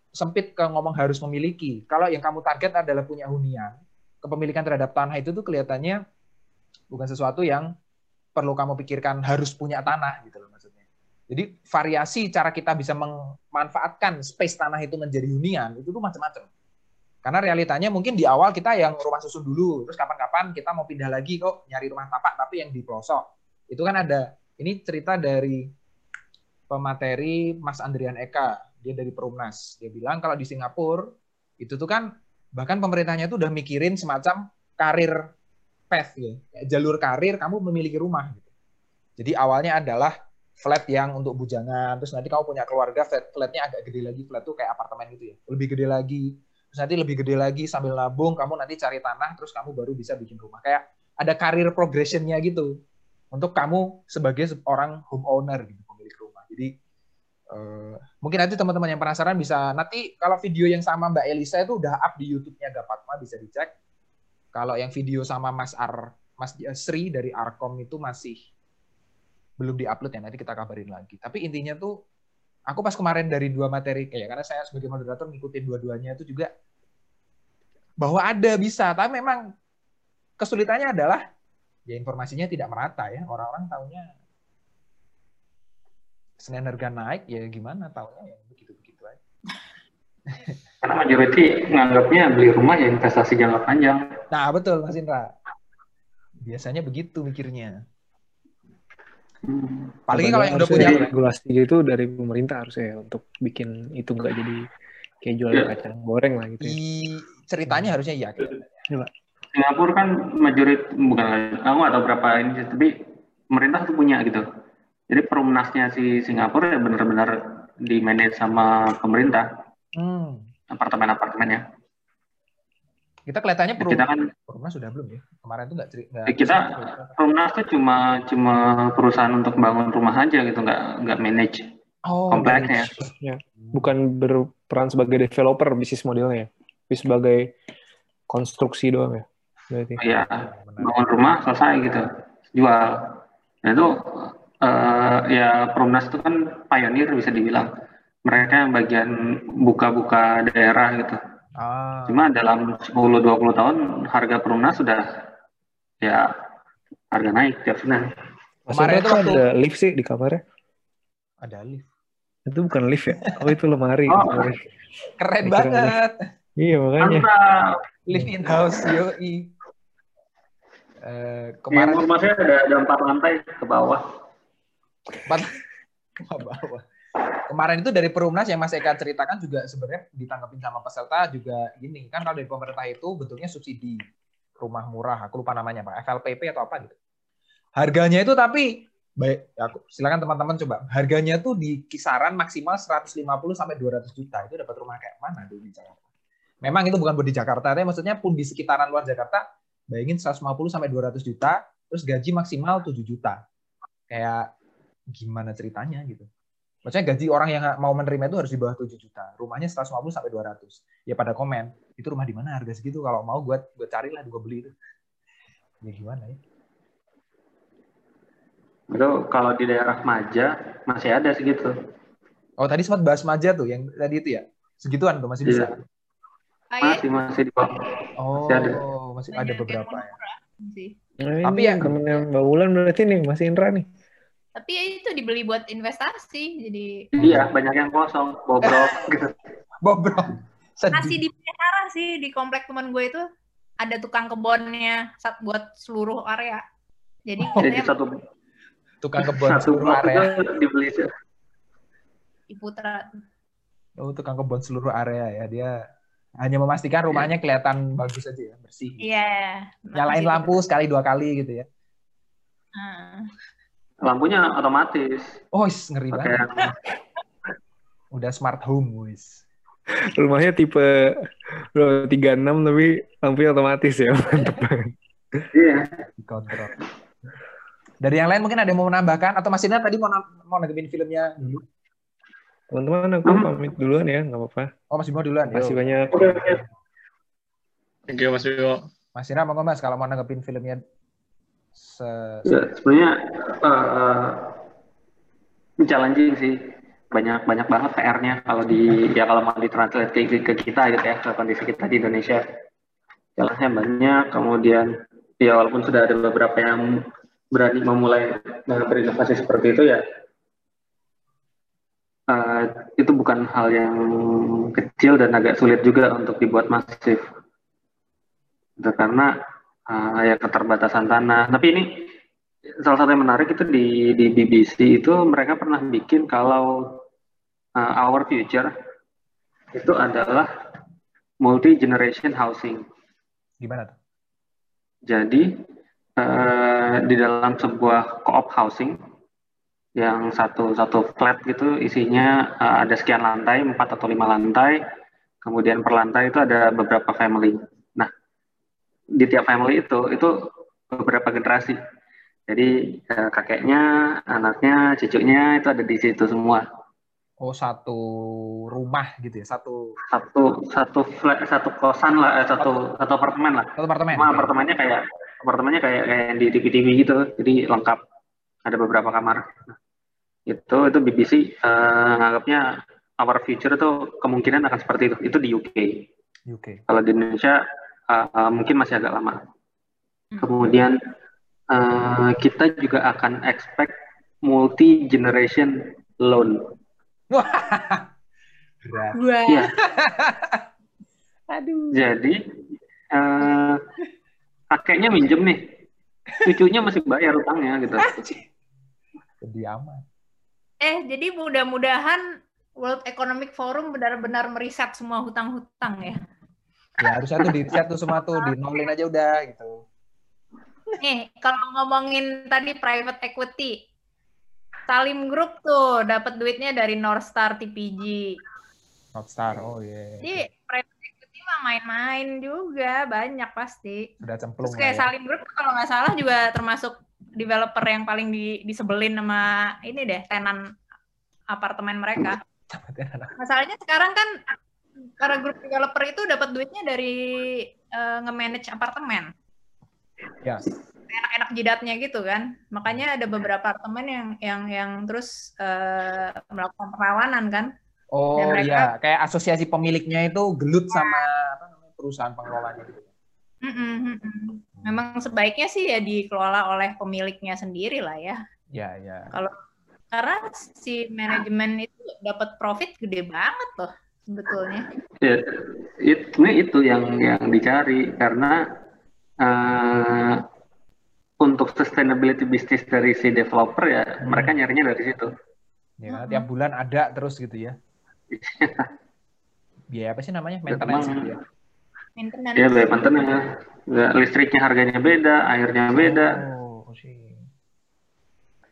sempit ke ngomong harus memiliki. Kalau yang kamu target adalah punya hunian, kepemilikan terhadap tanah itu tuh kelihatannya bukan sesuatu yang perlu kamu pikirkan harus punya tanah gitu loh maksudnya. Jadi variasi cara kita bisa memanfaatkan space tanah itu menjadi hunian itu tuh macam-macam. Karena realitanya mungkin di awal kita yang rumah susun dulu, terus kapan-kapan kita mau pindah lagi kok nyari rumah tapak tapi yang di pelosok. Itu kan ada. Ini cerita dari pemateri Mas Andrian Eka, dia dari Perumnas. Dia bilang kalau di Singapura itu tuh kan bahkan pemerintahnya tuh udah mikirin semacam karir path. Ya, jalur karir kamu memiliki rumah gitu. Jadi awalnya adalah flat yang untuk bujangan, terus nanti kamu punya keluarga, flat flatnya agak gede lagi, flat tuh kayak apartemen gitu ya, lebih gede lagi, terus nanti lebih gede lagi sambil nabung kamu nanti cari tanah terus kamu baru bisa bikin rumah. Kayak ada karir progressionnya gitu. Untuk kamu sebagai orang homeowner gitu pemilik rumah. Jadi uh, mungkin nanti teman-teman yang penasaran bisa nanti kalau video yang sama Mbak Elisa itu udah up di YouTube-nya Gapatma bisa dicek kalau yang video sama Mas Ar Mas Sri dari Arkom itu masih belum diupload ya nanti kita kabarin lagi. Tapi intinya tuh aku pas kemarin dari dua materi kayak karena saya sebagai moderator ngikutin dua-duanya itu juga bahwa ada bisa. Tapi memang kesulitannya adalah ya informasinya tidak merata ya. Orang-orang tahunya Senin harga naik ya gimana tahunya ya begitu-begitu aja. Karena majority menganggapnya beli rumah ya investasi jangka panjang. Nah betul Mas Indra. Biasanya begitu mikirnya. Hmm. Apalagi kalau yang udah punya regulasi itu dari pemerintah harusnya ya untuk bikin itu nggak jadi kayak jual yeah. kacang goreng lah gitu. Ya. I, ceritanya harusnya iya. Coba. Singapura kan majorit bukan aku atau berapa ini tapi pemerintah tuh punya gitu. Jadi perumnasnya si Singapura ya benar-benar di manage sama pemerintah. Hmm. Apartemen-apartemennya. Kita kelihatannya perlu kita kan, Perumnas sudah belum ya? Kemarin tuh nggak cerita. Ya kita Perumnas tuh cuma cuma perusahaan untuk bangun rumah aja gitu, nggak nggak manage oh, kompleksnya. Ya. Bukan berperan sebagai developer bisnis modelnya, tapi sebagai konstruksi doang ya. Berarti. Iya, bangun rumah selesai gitu, jual. Nah itu uh, ya Perumnas itu kan pioneer bisa dibilang. Mereka yang bagian buka-buka daerah gitu Ah. Cuma dalam 10-20 tahun harga perumnas sudah ya harga naik tiap bulan. Kemarin itu waktu... ada lift sih di kamarnya. Ada lift. Itu bukan lift ya? Oh itu lemari. Oh. Keren banget. Iya makanya. Mantap. Live in house, yoi. Eh, Di kemarin rumah saya ada, ada empat lantai ke bawah. Empat ke bawah. Kemarin itu dari Perumnas yang Mas Eka ceritakan juga sebenarnya ditangkapin sama peserta juga gini kan kalau dari pemerintah itu bentuknya subsidi rumah murah aku lupa namanya Pak FLPP atau apa gitu. Harganya itu tapi baik ya aku silakan teman-teman coba harganya tuh di kisaran maksimal 150 sampai 200 juta itu dapat rumah kayak mana tuh di Jakarta. Memang itu bukan buat di Jakarta, tapi maksudnya pun di sekitaran luar Jakarta bayangin 150 sampai 200 juta terus gaji maksimal 7 juta. Kayak gimana ceritanya gitu. Maksudnya gaji orang yang mau menerima itu harus di bawah 7 juta. Rumahnya 150 sampai 200. Ya pada komen, itu rumah di mana harga segitu? Kalau mau gue gue carilah gue beli itu. Ya gimana ya? Itu kalau di daerah Maja masih ada segitu. Oh tadi sempat bahas Maja tuh yang tadi itu ya. Segituan tuh masih bisa. Iya. Ah, iya. Masih masih di bawah. Oh, Masih ada. masih ada beberapa ya. Nah, Tapi ini yang- temennya Mbak Wulan berarti nih, Mas Indra nih. Tapi ya itu dibeli buat investasi, jadi Iya, banyak yang kosong, bobrok gitu. Bobrok. masih Sedih. dipelihara sih di komplek teman gue itu ada tukang kebunnya sat buat seluruh area. Jadi Oh. Jadi satu Tukang kebun satu seluruh area. dibeli se- di Putra. Oh, tukang kebun seluruh area ya. Dia hanya memastikan rumahnya kelihatan bagus aja ya, bersih. Iya. Nyalain masih lampu sekali dua kali gitu ya. Lampunya otomatis. Oh, is, ngeri Pakai banget. yang Udah smart home, wis. Rumahnya tipe berapa, 36 tapi lampunya otomatis ya. Mantep banget. iya. Dikontrol. Dari yang lain mungkin ada yang mau menambahkan atau Mas Ina tadi mau mau nanggepin filmnya dulu? Teman-teman aku Hmm. pamit duluan ya, nggak apa-apa. Oh, Mas Bimo duluan. Makasih Yuk. banyak. Oke. Thank you Mas Bimo. Mas Ina mau nggak, Mas kalau mau nanggepin filmnya se Ya, sebenarnya ini challenging sih. Banyak banyak banget PR-nya kalau di ya kalau mau ditranslate ke, ke kita gitu ya ke kondisi kita di Indonesia. Challenge-nya banyak. Kemudian ya walaupun sudah ada beberapa yang berani memulai eh, berinovasi seperti itu ya eh, itu bukan hal yang kecil dan agak sulit juga untuk dibuat masif. Karena eh, ya keterbatasan tanah. Tapi ini salah satu yang menarik itu di di BBC itu mereka pernah bikin kalau uh, our future itu adalah multi generation housing. gimana tuh? Jadi eh, di dalam sebuah co-op housing yang satu satu flat gitu isinya eh, ada sekian lantai, empat atau lima lantai, kemudian per lantai itu ada beberapa family. Di tiap family itu itu beberapa generasi. Jadi eh, kakeknya, anaknya, cucunya itu ada di situ semua. Oh, satu rumah gitu ya, satu Satu satu flat, satu kosan lah, eh, satu satu apartemen lah. satu apartemen. Cuma apartemennya kayak apartemennya kayak kayak di TV-TV gitu, jadi lengkap. Ada beberapa kamar. Itu itu BBC eh, nganggapnya our future itu kemungkinan akan seperti itu. Itu di UK. UK. Kalau di Indonesia eh, eh, mungkin masih agak lama. Kemudian eh, kita juga akan expect multi generation loan. Berat. Wah. Iya. Aduh. Jadi eh, kakeknya minjem nih, cucunya masih bayar utangnya gitu. Sedih amat. Eh, jadi mudah-mudahan World Economic Forum benar-benar meriset semua hutang-hutang ya. Ya harusnya tuh di riset tuh semua tuh di nolin aja udah gitu. Nih, kalau ngomongin tadi private equity, Salim Group tuh dapat duitnya dari North Star TPG. Notstar. Oh iya. Jadi private equity mah main-main juga, banyak pasti. Udah cemplung Terus kayak ya. Salim Group kalau nggak salah juga termasuk developer yang paling di, disebelin sama ini deh, tenan apartemen mereka. Masalahnya sekarang kan para grup developer itu dapat duitnya dari eh, nge-manage apartemen. Ya. Enak-enak jidatnya gitu kan. Makanya ada beberapa apartemen yang yang yang terus eh, melakukan perlawanan kan. Oh Dan mereka- iya, kayak asosiasi pemiliknya itu gelut sama apa namanya perusahaan pengelolanya gitu. Mm-mm. Memang sebaiknya sih ya dikelola oleh pemiliknya sendiri lah ya. Ya, ya. Karena si manajemen itu dapat profit gede banget loh. Sebetulnya. Ya, itu itu yang yang dicari karena uh, untuk sustainability bisnis dari si developer ya hmm. mereka nyarinya dari situ. Ya, tiap bulan ada terus gitu ya. biaya apa sih namanya? Maintenance gitu ya. Maintenance. Iya, biaya maintenance. Ya, listriknya harganya beda, airnya beda. Oh.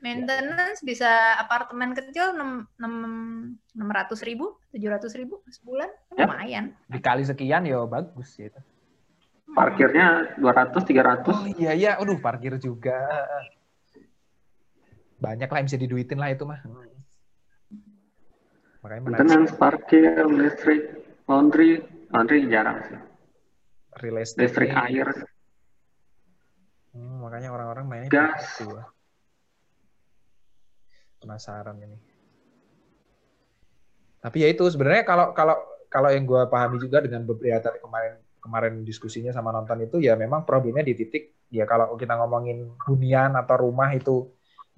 Maintenance bisa apartemen kecil enam enam ratus ribu, tujuh ratus ribu sebulan, ya. lumayan. Dikali sekian ya bagus ya itu. Parkirnya 200, 300. Oh iya iya, aduh parkir juga. Banyak lah yang bisa diduitin lah itu mah. Makanya Maintenance, parkir, listrik, laundry, laundry jarang sih. Real estate. Listrik air. Hmm, makanya orang-orang mainnya gas. Gitu. Penasaran ini. Tapi ya itu sebenarnya kalau kalau kalau yang gue pahami juga dengan beberapa kemarin kemarin diskusinya sama nonton itu ya memang problemnya di titik ya kalau kita ngomongin hunian atau rumah itu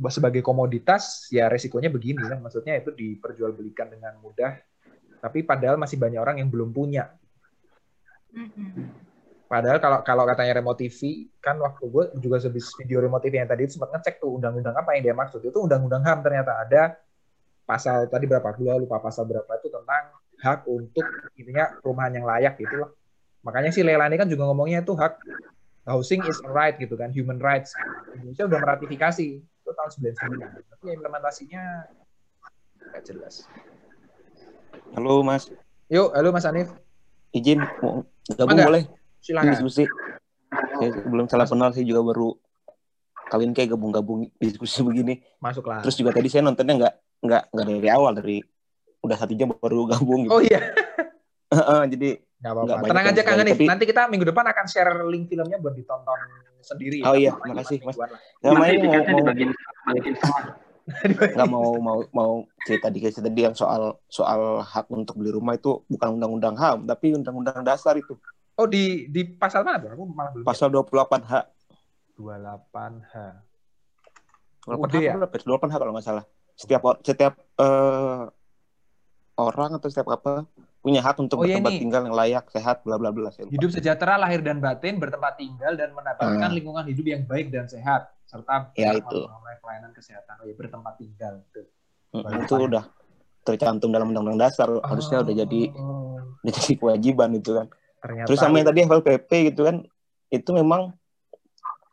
sebagai komoditas ya resikonya begini kan. Maksudnya itu diperjualbelikan dengan mudah. Tapi padahal masih banyak orang yang belum punya padahal kalau kalau katanya remote TV kan waktu gue juga sebis video remote TV yang tadi itu sempat ngecek tuh undang-undang apa yang dia maksud. Itu undang-undang HAM ternyata. Ada pasal tadi berapa? Gue lupa pasal berapa itu tentang hak untuk intinya perumahan yang layak gitu loh makanya si Leilani kan juga ngomongnya itu hak housing is a right gitu kan human rights. Indonesia udah meratifikasi itu tahun 99 tapi implementasinya nggak jelas. Halo mas. Yuk halo mas Anif. Izin mau gabung boleh silakan diskusi saya belum salah kenal saya juga baru kawin kayak gabung-gabung diskusi begini masuklah terus juga tadi saya nontonnya nggak nggak nggak dari awal dari udah satu jam baru gabung gitu. oh iya jadi Gak apa-apa. Tenang aja Kang Hanif. Tapi... Nanti kita minggu depan akan share link filmnya buat ditonton sendiri. Oh iya, makasih Mas. Ya, main mau, mau nggak mau mau mau cerita dikit tadi yang soal soal hak untuk beli rumah itu bukan undang-undang HAM tapi undang-undang dasar itu. Oh di di pasal mana tuh? Aku malah belum. Pasal 28H. 28H. 28H ya? 28H kalau nggak salah. Setiap setiap uh, orang atau setiap apa punya hak untuk oh, iya bertempat tinggal yang layak, sehat, bla bla bla. Hidup sejahtera lahir dan batin, bertempat tinggal dan mendapatkan hmm. lingkungan hidup yang baik dan sehat serta ya, itu. pelayanan kesehatan. Oh ya bertempat tinggal itu. Hmm, itu udah tercantum dalam undang-undang dasar, oh. harusnya udah jadi udah jadi kewajiban itu kan. Ternyata Terus sama yang tadi FLPP gitu kan, itu memang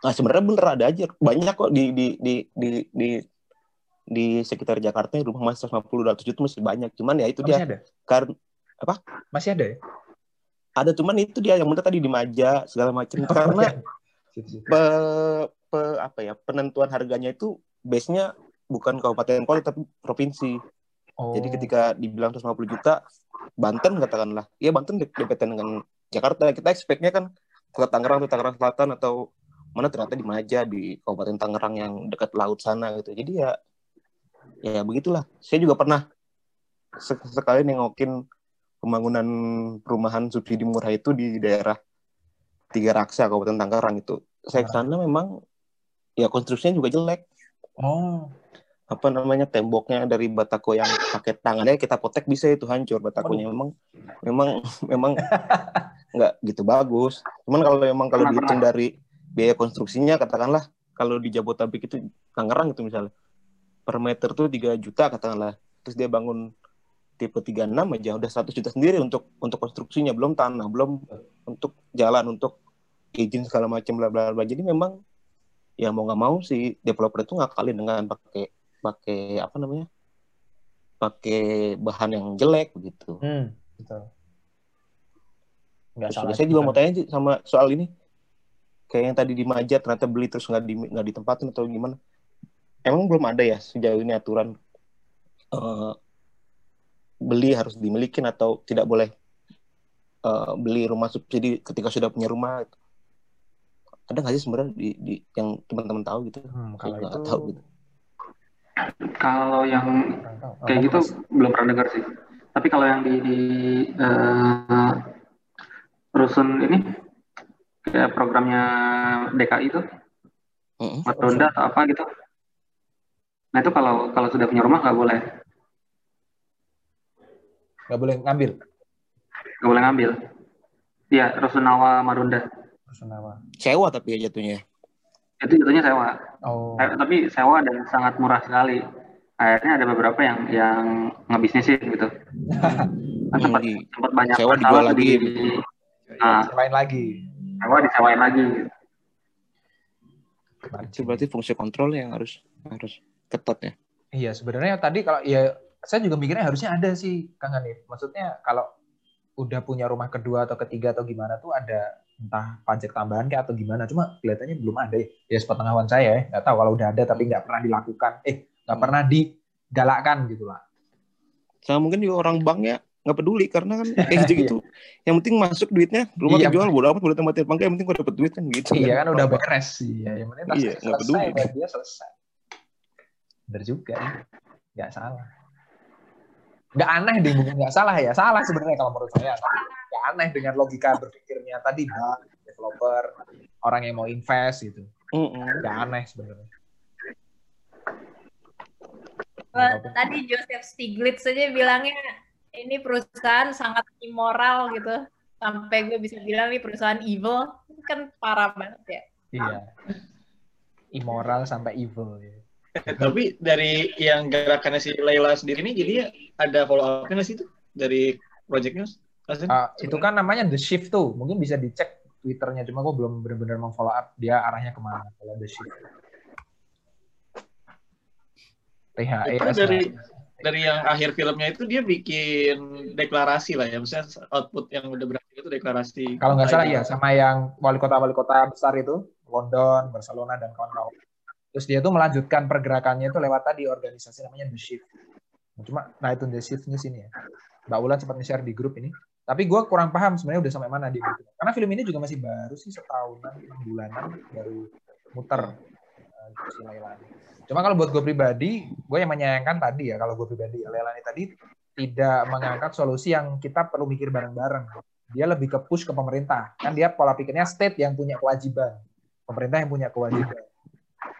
nah sebenarnya bener ada aja. Banyak kok di di di di, di di sekitar Jakarta rumah masih 150 200 juta masih banyak. Cuman ya itu oh, dia karena apa? Masih ada ya? Ada cuman itu dia yang benar tadi di maja segala macam oh, karena ya. pe, pe, apa ya penentuan harganya itu base nya bukan kabupaten kota tapi provinsi. Oh. jadi ketika dibilang 150 juta Banten katakanlah. Ya Banten deketan dengan Jakarta kita expectnya kan ke Tangerang atau Tangerang Selatan atau mana ternyata di Maja di Kabupaten Tangerang yang dekat laut sana gitu. Jadi ya ya begitulah. Saya juga pernah sekali nengokin pembangunan perumahan subsidi murah itu di daerah Tiga Raksa Kabupaten Tangerang itu. Saya ke sana memang ya konstruksinya juga jelek. Oh. Apa namanya temboknya dari batako yang pakai tangannya kita potek bisa itu hancur batakonya. Memang memang memang nggak gitu bagus. Cuman kalau memang kalau dihitung dari biaya konstruksinya katakanlah kalau di Jabotabek itu Tangerang itu misalnya per meter tuh 3 juta katakanlah. Terus dia bangun tipe 36 aja udah 100 juta sendiri untuk untuk konstruksinya. Belum tanah belum untuk jalan untuk izin segala macam bla bla bla. Jadi memang ya mau nggak mau si developer itu ngakalin dengan pakai pakai apa namanya pakai bahan yang jelek begitu. Hmm, betul nggak salah saya juga mau tanya sama soal ini. Kayak yang tadi di Maja ternyata beli terus nggak di nggak ditempatin atau gimana? Emang belum ada ya sejauh ini aturan? Uh, beli harus dimiliki atau tidak boleh uh, beli rumah subsidi ketika sudah punya rumah ada nggak sih sebenarnya di, di yang teman-teman tahu gitu? Hmm, kalau itu tahu gitu. Kalau yang kayak gitu belum pernah dengar sih. Tapi kalau yang di, di uh, rusun ini kayak programnya DKI itu mm -hmm. atau apa gitu nah itu kalau kalau sudah punya rumah nggak boleh nggak boleh ngambil nggak boleh ngambil. Iya, Rusunawa Marunda. Rusunawa. Sewa tapi ya jatuhnya. Itu jatuhnya sewa. Oh. Eh, tapi sewa dan sangat murah sekali. Akhirnya ada beberapa yang yang ngebisnisin gitu. Kan sempat, sempat banyak sewa dijual lagi di. Nah, Selain lagi. sewa disewain lagi. gitu. Itu berarti fungsi kontrol yang harus harus ketat ya. Iya, sebenarnya tadi kalau ya saya juga mikirnya harusnya ada sih Kang Hanif. Maksudnya kalau udah punya rumah kedua atau ketiga atau gimana tuh ada entah pajak tambahan kayak atau gimana. Cuma kelihatannya belum ada ya. Ya sepengetahuan saya ya. Nggak tahu kalau udah ada tapi nggak pernah dilakukan. Eh, nggak pernah digalakkan gitu lah. Sama mungkin juga orang bank ya nggak peduli karena kan kayak gitu gitu. yang penting masuk duitnya, rumah Iya. kejual bodo amat boleh tempat yang penting gue dapet duit kan gitu. Iya kan udah Apa- beres sih. Ya, yang penting tas Iya, nggak selesai, peduli. dia selesai. Bener juga. ya. Nggak salah. Nggak aneh deh, bukan nggak salah ya. Salah sebenarnya kalau menurut saya. Nggak aneh dengan logika berpikirnya tadi bank, developer, orang yang mau invest gitu. Nggak aneh sebenarnya. Tadi Joseph Stiglitz saja bilangnya ini perusahaan sangat immoral gitu. Sampai gue bisa bilang ini perusahaan evil. Kan parah banget ya. Iya. Immoral sampai evil. Ya. Tapi dari yang gerakannya si Leila sendiri ini jadinya ada follow up-nya sih itu dari projectnya? Mas? Ah, itu kan namanya The Shift tuh. Mungkin bisa dicek Twitternya. Cuma gue belum benar-benar memfollow up dia arahnya ke mana. Kalau The Shift. THE. Itu dari dari yang akhir filmnya itu dia bikin deklarasi lah ya, misalnya output yang udah berakhir itu deklarasi. Kalau nggak salah ya sama yang wali kota wali kota besar itu London, Barcelona dan kawan-kawan. Terus dia tuh melanjutkan pergerakannya itu lewat tadi organisasi namanya The Shift. Cuma nah itu The Shift-nya sini ya. Mbak Ulan sempat nge-share di grup ini. Tapi gue kurang paham sebenarnya udah sampai mana dia gitu. Karena film ini juga masih baru sih setahunan, enam bulanan baru muter si Lailani. Cuma kalau buat gue pribadi, gue yang menyayangkan tadi ya kalau gue pribadi Lailani tadi tidak mengangkat solusi yang kita perlu mikir bareng-bareng dia lebih ke push ke pemerintah. Kan dia pola pikirnya state yang punya kewajiban. Pemerintah yang punya kewajiban.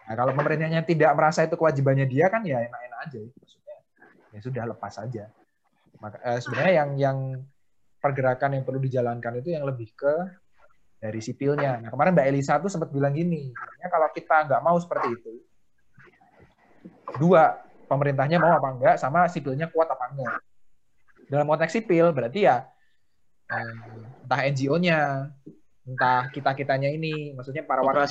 Nah, kalau pemerintahnya tidak merasa itu kewajibannya dia kan ya enak-enak aja. Maksudnya ya sudah lepas aja. Maka, eh, sebenarnya yang yang pergerakan yang perlu dijalankan itu yang lebih ke dari sipilnya. Nah kemarin Mbak Elisa tuh sempat bilang gini, kalau kita nggak mau seperti itu, dua pemerintahnya mau apa enggak, sama sipilnya kuat apa enggak. Dalam konteks sipil berarti ya eh, entah NGO-nya, entah kita kitanya ini, maksudnya para warga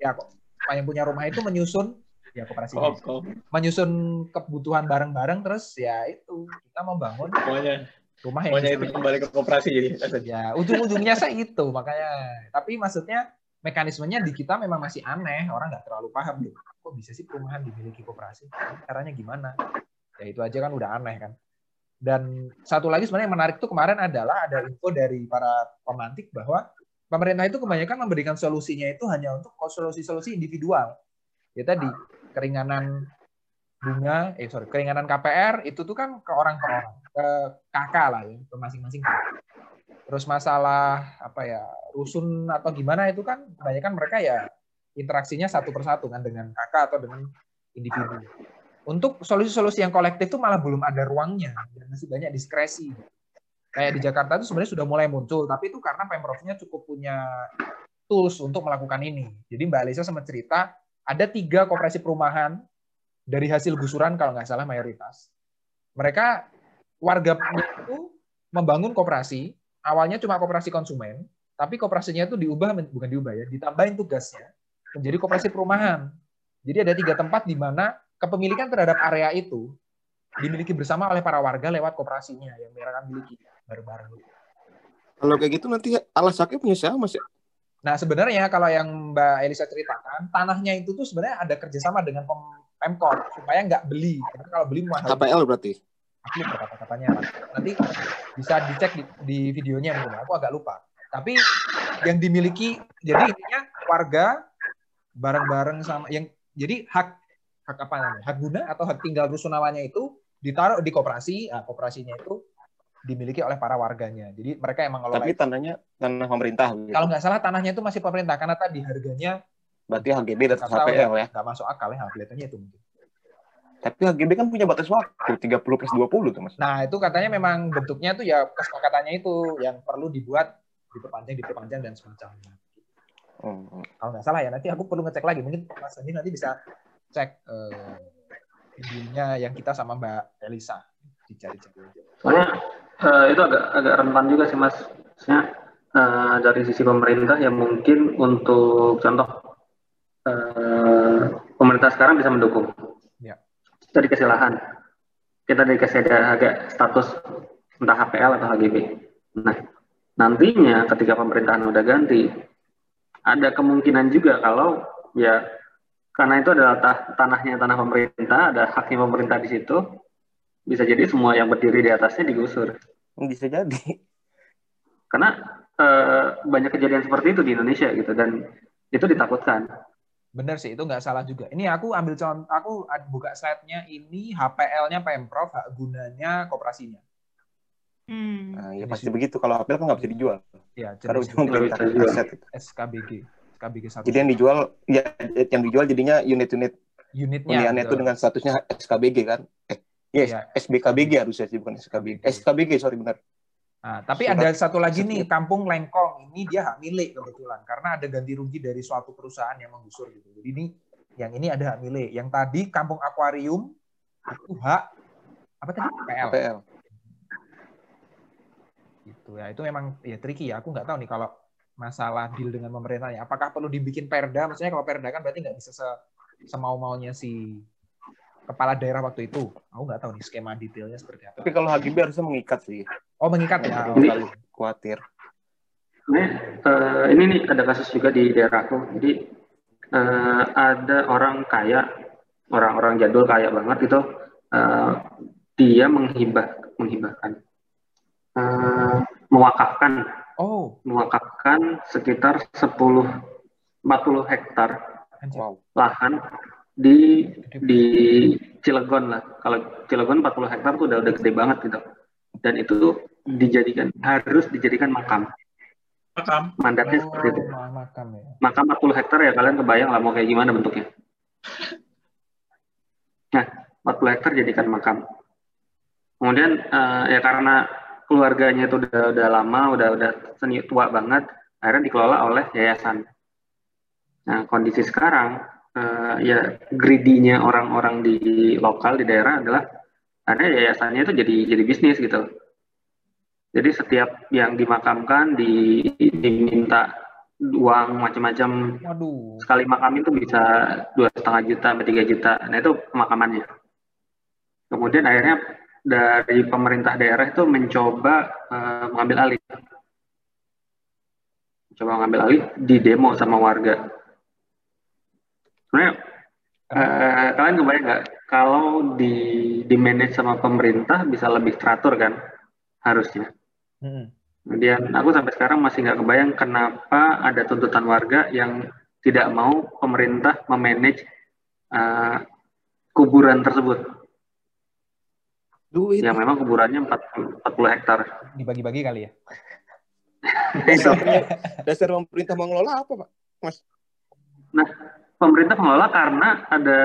ya kok yang punya rumah itu menyusun ya koperasi Koop, koop. menyusun kebutuhan bareng-bareng terus ya itu kita membangun Pokoknya, rumah yang itu kembali ke koperasi jadi. ya ujung-ujungnya saya itu makanya. Tapi maksudnya mekanismenya di kita memang masih aneh. Orang nggak terlalu paham gitu kok bisa sih perumahan dimiliki koperasi? Caranya gimana? Ya itu aja kan udah aneh kan. Dan satu lagi sebenarnya yang menarik tuh kemarin adalah ada info dari para pemantik bahwa pemerintah itu kebanyakan memberikan solusinya itu hanya untuk solusi-solusi individual. Ya tadi keringanan bunga eh sorry keringanan KPR itu tuh kan ke orang per orang ke kakak lah ya ke masing-masing. Terus masalah apa ya rusun atau gimana itu kan kebanyakan mereka ya interaksinya satu persatu kan dengan kakak atau dengan individu. Untuk solusi-solusi yang kolektif itu malah belum ada ruangnya dan masih banyak diskresi. Kayak di Jakarta itu sebenarnya sudah mulai muncul tapi itu karena pemprovnya cukup punya tools untuk melakukan ini. Jadi Mbak Alisa sempat cerita ada tiga koperasi perumahan dari hasil gusuran kalau nggak salah mayoritas mereka warga itu membangun koperasi awalnya cuma koperasi konsumen tapi koperasinya itu diubah bukan diubah ya ditambahin tugasnya menjadi koperasi perumahan jadi ada tiga tempat di mana kepemilikan terhadap area itu dimiliki bersama oleh para warga lewat koperasinya yang mereka miliki bareng-bareng. Kalau kayak gitu nanti alasaknya punya siapa mas? ya? Nah sebenarnya kalau yang Mbak Elisa ceritakan tanahnya itu tuh sebenarnya ada kerjasama dengan pem- pemkot supaya nggak beli karena kalau beli mahal. KPL berarti. Aku lupa kata-katanya apa. Nanti bisa dicek di, di videonya mungkin. Aku agak lupa. Tapi yang dimiliki jadi intinya warga bareng-bareng sama yang jadi hak hak apa namanya hak guna atau hak tinggal rusunawanya itu ditaruh di koperasi, nah, koperasinya itu dimiliki oleh para warganya. Jadi mereka emang ngelola Tapi itu. tanahnya tanah pemerintah. Gitu. Kalau nggak salah tanahnya itu masih pemerintah karena tadi harganya Berarti HGB dan tahu KPL ya. nggak masuk akal ya kelihatannya itu mungkin. Tapi HGB kan punya batas waktu 30 plus 20 tuh mas. Nah itu katanya memang bentuknya tuh ya kesepakatannya itu yang perlu dibuat diperpanjang, diperpanjang dan semacamnya. Hmm. Kalau nggak salah ya nanti aku perlu ngecek lagi. Mungkin Mas Andi nanti bisa cek eh, videonya yang kita sama Mbak Elisa dicari-cari. Soalnya eh, itu agak agak rentan juga sih mas. Maksudnya eh, dari sisi pemerintah ya mungkin untuk contoh pemerintah sekarang bisa mendukung. Ya. Kita dikasih lahan, kita dikasih ada agak status entah HPL atau HGB. Nah nantinya ketika pemerintahan udah ganti, ada kemungkinan juga kalau ya karena itu adalah ta- tanahnya tanah pemerintah, ada haknya pemerintah di situ, bisa jadi semua yang berdiri di atasnya digusur. Bisa jadi. Karena eh, banyak kejadian seperti itu di Indonesia gitu dan itu ditakutkan. Bener sih, itu nggak salah juga. Ini aku ambil contoh, aku buka slide-nya ini HPL-nya Pemprov, hak gunanya koperasinya. Hmm. Nah, ya pasti begitu. Kalau HPL kan nggak bisa dijual. Ya, bisa pemerintah dijual. aset. SKBG. SKBG 1. Jadi yang dijual, ya yang dijual jadinya unit-unit unitnya. huniannya itu dengan statusnya SKBG kan? Eh, yes, Iya. SBKBG harusnya sih bukan SKBG. SKBG sorry benar. Nah, tapi Surat- ada satu lagi nih, Kampung Lengkong. Ini dia hak milik kebetulan karena ada ganti rugi dari suatu perusahaan yang menggusur gitu. Jadi ini yang ini ada hak milik. Yang tadi Kampung Akuarium itu hak apa tadi? PL. HPL. Gitu ya. Itu memang ya tricky ya. Aku nggak tahu nih kalau masalah deal dengan pemerintahnya. Apakah perlu dibikin perda? Maksudnya kalau perda kan berarti nggak bisa se semau-maunya si kepala daerah waktu itu. Aku nggak tahu nih skema detailnya seperti apa. Tapi kalau HGB harusnya mengikat sih. Oh mengikat ya. Ini Ini- khawatir. Sebenarnya eh, ini nih ada kasus juga di daerahku. Jadi eh, ada orang kaya, orang-orang jadul kaya banget itu eh, dia menghibah, menghibahkan, eh, mewakafkan, Oh, mewakafkan sekitar 10 40 hektar. Wow. lahan di di Cilegon lah. Kalau Cilegon 40 hektar tuh udah udah gede banget gitu. Dan itu dijadikan harus dijadikan makam. Makam. Mandatnya Oh, seperti itu. ma- makam ya. Makam 40 hektar ya kalian kebayang lah mau kayak gimana bentuknya. Nah, 40 hektar jadikan makam. Kemudian eh, ya karena keluarganya itu udah udah lama, udah udah seni tua banget, akhirnya dikelola oleh yayasan. Nah, kondisi sekarang eh, ya greedy-nya orang-orang di lokal di daerah adalah karena yayasannya itu jadi jadi bisnis gitu. Jadi setiap yang dimakamkan di, diminta uang macam-macam sekali makam itu bisa dua setengah juta sampai tiga juta. Nah itu pemakamannya. Kemudian akhirnya dari pemerintah daerah itu mencoba eh, mengambil alih, coba mengambil alih di demo sama warga. Sebenarnya eh, kalian kebayang nggak kalau di di manage sama pemerintah bisa lebih teratur kan harusnya. Kemudian aku sampai sekarang masih nggak kebayang kenapa ada tuntutan warga yang tidak mau pemerintah memanage uh, kuburan tersebut. Duit. Yang memang kuburannya 40, 40 hektar. Dibagi-bagi kali ya. Itu. Dasar pemerintah mengelola apa, Pak? Mas? Pemerintah mengelola karena ada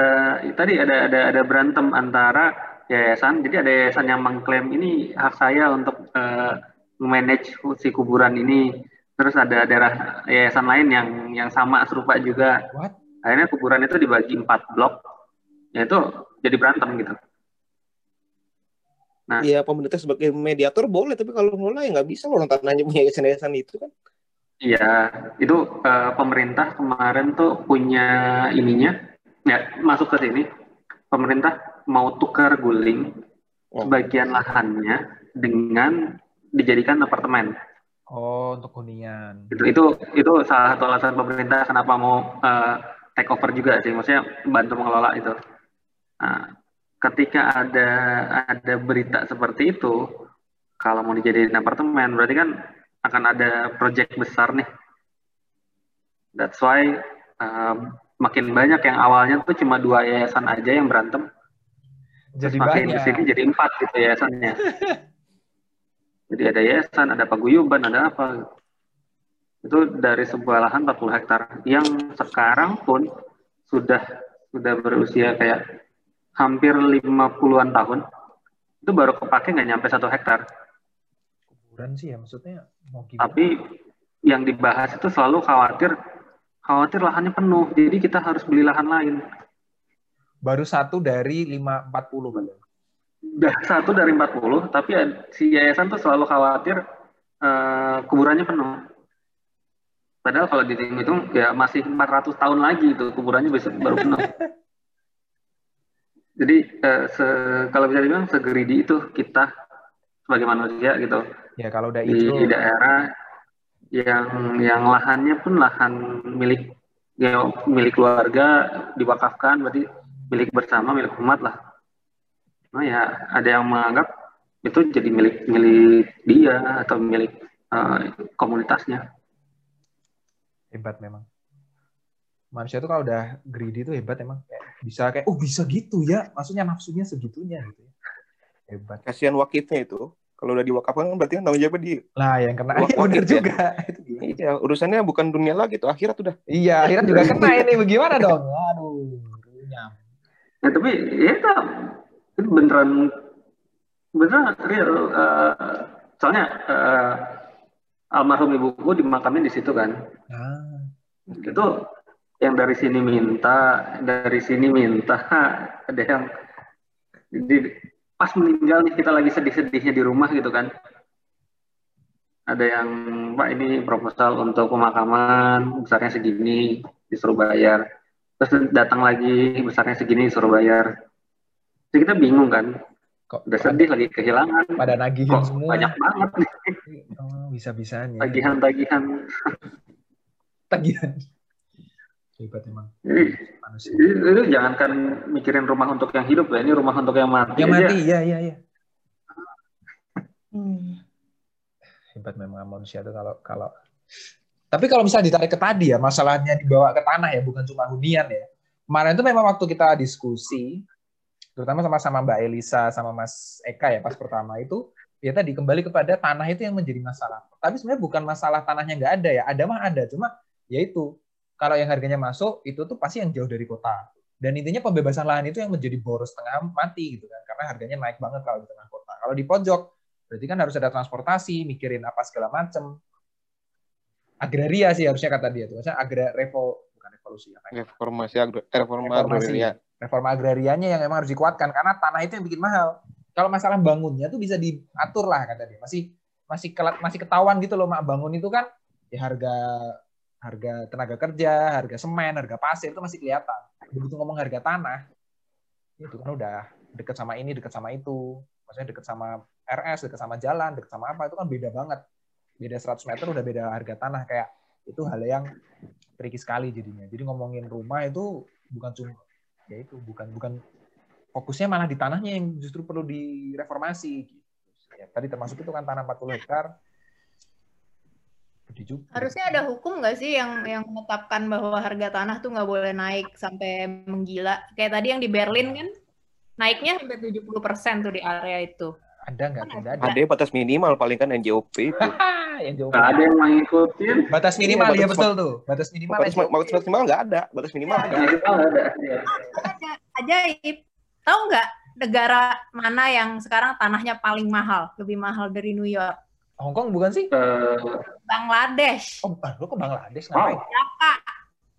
tadi ada ada ada berantem antara yayasan. Jadi ada yayasan yang mengklaim ini hak saya untuk uh, manage si kuburan ini. Terus ada daerah yayasan lain yang yang sama serupa juga. What? akhirnya kuburan itu dibagi empat blok ya itu jadi berantem gitu Nah. Iya, pemerintah sebagai mediator boleh, tapi kalau ngelola ya nggak bisa loh tanahnya punya yayasan-yayasan itu kan. iya itu eh, pemerintah kemarin tuh punya ininya ya masuk ke sini pemerintah mau tukar guling Oh. sebagian lahannya dengan dijadikan apartemen. Oh, untuk hunian. itu itu itu salah satu alasan pemerintah kenapa mau eh, take over juga sih. Maksudnya bantu mengelola itu. Nah, ketika ada ada berita seperti itu kalau mau dijadiin apartemen berarti kan akan ada project besar nih. That's why eh, makin banyak yang awalnya tuh cuma dua yayasan aja yang berantem. Jadi Terus makin banyak. ke sini jadi empat gitu yayasannya jadi ada yayasan ada paguyuban ada apa itu dari sebuah lahan 40 hektar yang sekarang pun sudah sudah berusia kayak hampir 50-an tahun itu baru kepake nggak nyampe satu hektar. Kuburan sih ya maksudnya mau gimana? Tapi yang dibahas itu selalu khawatir khawatir lahannya penuh, jadi kita harus beli lahan lain. Baru satu dari 540 padahal. Udah satu dari 40, tapi si yayasan tuh selalu khawatir uh, kuburannya penuh. Padahal kalau dihitung ya masih 400 tahun lagi itu kuburannya bisa baru penuh. Jadi uh, se, kalau bisa dibilang segeridi itu kita sebagai manusia gitu. Ya kalau udah di, itu di daerah yang yang lahannya pun lahan milik ya milik keluarga diwakafkan berarti milik bersama milik umat lah. Nah ya ada yang menganggap itu jadi milik milik dia atau milik uh, komunitasnya. Hebat memang. Manusia tuh kalau udah greedy tuh hebat emang kayak bisa kayak oh bisa gitu ya, maksudnya nafsunya segitunya gitu. ya. Hebat. Kasihan wakitnya itu. Kalau udah diwakafkan kan berarti kan tanggung jawabnya di Lah yang kena bener wakit ya. juga. Itu? Iya, urusannya bukan dunia lagi tuh, akhirat udah. Iya, akhirnya juga kena ini bagaimana dong? Aduh, runyam. Ya tapi ya itu, itu beneran beneran real. uh, soalnya uh, almarhum ibuku dimakamnya di situ kan. Ah, Itu yang dari sini minta, dari sini minta, ada yang di, pas meninggal nih kita lagi sedih-sedihnya di rumah gitu kan. Ada yang Pak ini proposal untuk pemakaman besarnya segini disuruh bayar. Terus datang lagi besarnya segini disuruh bayar. Jadi kita bingung kan. kok Udah sedih lagi kehilangan. pada nagihin Kok semua. banyak banget nih Oh, bisa-bisanya. tagihan-tagihan. Tagihan. Hebat emang manusia. itu jangankan mikirin rumah untuk yang hidup ya, ini rumah untuk yang mati. Yang mati, iya, iya, iya. Hebat memang manusia tuh kalau kalau tapi kalau misalnya ditarik ke tadi ya, masalahnya dibawa ke tanah ya, bukan cuma hunian ya. Kemarin itu memang waktu kita diskusi, terutama sama sama Mbak Elisa sama Mas Eka ya pas pertama itu, ya tadi kembali kepada tanah itu yang menjadi masalah. Tapi sebenarnya bukan masalah tanahnya nggak ada ya, ada mah ada, cuma ya itu kalau yang harganya masuk itu tuh pasti yang jauh dari kota. Dan intinya pembebasan lahan itu yang menjadi boros tengah mati gitu kan, karena harganya naik banget kalau di tengah kota. Kalau di pojok berarti kan harus ada transportasi, mikirin apa segala macem. Agraria sih harusnya kata dia tuh, maksudnya agra revo bukan revolusi ya, Reformasi agro, eh, reforma Reformasi. agraria. Reforma agrarianya yang memang harus dikuatkan karena tanah itu yang bikin mahal. Kalau masalah bangunnya tuh bisa diatur lah kata dia. Masih masih kelat, masih ketahuan gitu loh mak bangun itu kan ya harga harga tenaga kerja, harga semen, harga pasir itu masih kelihatan. Begitu ngomong harga tanah itu kan udah deket sama ini, deket sama itu. Maksudnya deket sama RS, deket sama jalan, deket sama apa itu kan beda banget. Beda 100 meter udah beda harga tanah kayak itu hal yang tricky sekali jadinya. Jadi ngomongin rumah itu bukan cuma ya itu bukan bukan fokusnya malah di tanahnya yang justru perlu direformasi gitu. Ya, tadi termasuk itu kan tanah 40 hektar. Juga. Harusnya ada hukum nggak sih yang yang menetapkan bahwa harga tanah tuh nggak boleh naik sampai menggila. Kayak tadi yang di Berlin kan naiknya sampai 70% tuh di area itu. ada nggak? Tidak ada. Ada batas minimal paling kan NJOP itu. yang jauh. Nggak ada yang ngikutin. Batas minimal Iya, ya batas- betul tuh. Batas minimal. batas, NJOP. batas minimal nggak ada. Batas minimal nggak ada. Ada. Ya. Ada ajaib. Tahu nggak negara mana yang sekarang tanahnya paling mahal, lebih mahal dari New York? Hong Kong bukan sih? Eh, Bangladesh. Oh, ah, lu ke Bangladesh wow. ngapain? Dhaka.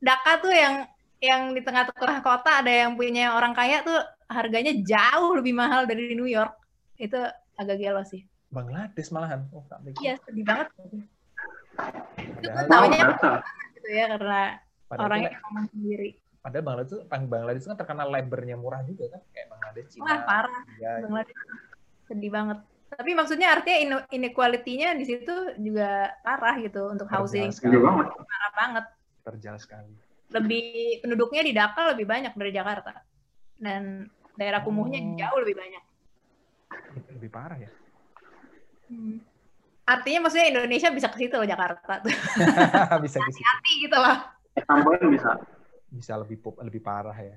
Dhaka tuh yang yang di tengah-tengah kota ada yang punya orang kaya tuh harganya jauh lebih mahal dari New York. Itu agak gelo sih. Bangladesh malahan. Oh, tak pikir. Iya, sedih banget. Padahal, Taunya data. gitu ya karena padahal, orangnya ngomong sendiri. padahal Bangladesh itu Bangladesh itu kan terkenal labornya murah juga kan kayak Bangladesh Cina. Wah, parah. Ya, Bangladesh sedih banget. Tapi maksudnya artinya ine- inequality-nya di situ juga parah gitu untuk housing. terjal sekali. Parah banget. Terjal sekali. Lebih penduduknya di Dhaka lebih banyak dari Jakarta. Dan daerah kumuhnya Oh. jauh lebih banyak. Itu lebih parah ya. Hmm. Artinya maksudnya Indonesia bisa ke situ loh Jakarta tuh. bisa bisa Hati gitu loh. Tambahan bisa. bisa lebih pop, lebih parah ya.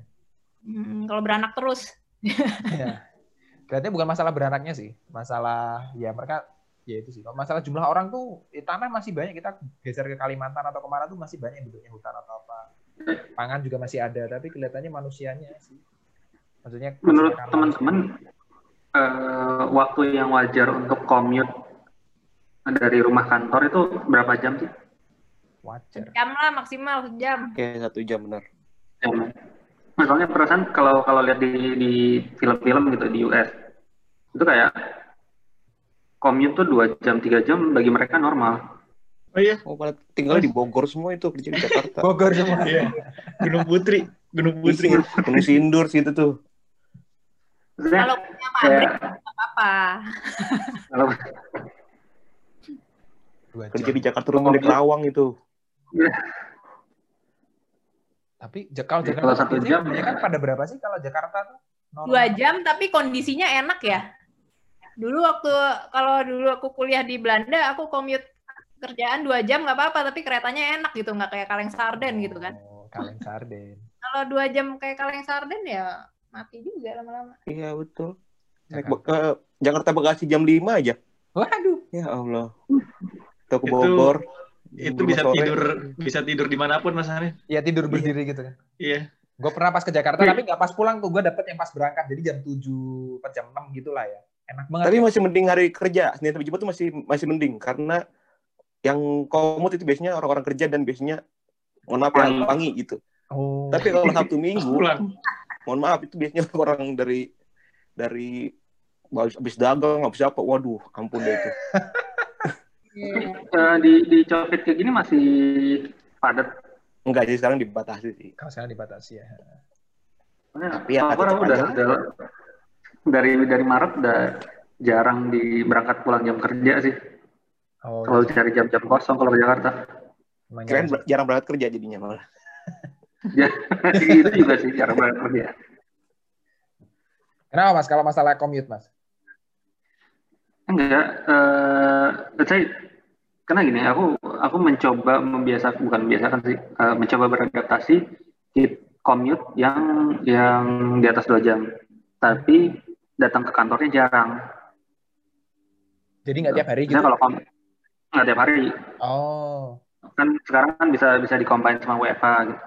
Hmm, kalau beranak terus. ya. Kelihatannya bukan masalah beranaknya sih, masalah ya mereka ya itu sih. Kalau masalah jumlah orang tuh eh, tanah masih banyak kita geser ke Kalimantan atau ke mana tuh masih banyak bentuknya hutan atau apa. Pangan juga masih ada, tapi kelihatannya manusianya sih Maksudnya Menurut teman-teman, eh, waktu yang wajar untuk commute dari rumah kantor itu berapa jam sih? wajar. Jam lah maksimal sejam. Kayak satu jam benar. Jam. Nah, soalnya perasaan kalau kalau lihat di di film-film gitu di US itu kayak commute tuh dua jam tiga jam bagi mereka normal. Oh iya, Oh, pada tinggal di Bogor semua itu kerja di Jakarta. Bogor semua. iya. Gunung Putri, Gunung Putri. Iya, Gunung Sindur situ tuh. Maksudnya Kalau punya pabrik nggak apa-apa. kalau Dua jam. Kerja di Jakarta rumah di Kerawang itu. Tapi kalau Ya, Jakarta kalau satu jam, kebanyakan pada berapa sih kalau Jakarta tuh? Normal. Dua jam tapi kondisinya enak ya. Dulu waktu kalau dulu aku kuliah di Belanda, aku commute kerjaan dua jam nggak apa-apa, tapi keretanya enak gitu, nggak kayak kaleng sarden gitu kan. Oh, kaleng sarden. Kalau dua jam kayak kaleng sarden ya mati juga lama-lama. Iya, betul. Naik Jakarta. ke Jakarta Bekasi jam 5 aja. Waduh. Ya Allah. Tuh ke Itu- Bogor. Itu jam bisa sore. tidur, bisa tidur di mana pun mas Hanif. Ya tidur berdiri gitu kan. Iya. Gue pernah pas ke Jakarta, Iya. tapi nggak pas pulang tuh. Gue dapet yang pas berangkat. Jadi jam 7, pas jam 6 gitu lah ya. Enak banget. Tapi masih mending hari kerja. Senin sampai Jumat tuh masih masih mending karena yang komut itu biasanya orang-orang kerja dan biasanya mohon maaf ya Pulang. pangi gitu. oh. Tapi kalau Sabtu Minggu, pulang. Mohon maaf itu biasanya orang dari dari habis dagang, habis apa, waduh, ampun deh itu. eh, di di Covit kayak gini masih padat. Enggak sih sekarang dibatasi sih. Kalau sekarang dibatasi ya. Soalnya Tapi ya, apa udah, udah dari dari Maret udah jarang di berangkat pulang jam kerja sih. Oh, Kalau cari jam-jam kosong kalau ke Jakarta. Keren jarang berangkat kerja jadinya malah. Ya, itu juga sih cara kerja. Kenapa mas? Kalau masalah commute mas? Enggak, eh saya karena gini, aku aku mencoba membiasa bukan membiasakan sih, eh, mencoba beradaptasi di commute yang yang di atas dua jam, tapi datang ke kantornya jarang. Jadi nggak tiap hari gitu? Misalnya kalau nggak tiap hari, Oh. kan sekarang kan bisa bisa dikombin sama WFH gitu.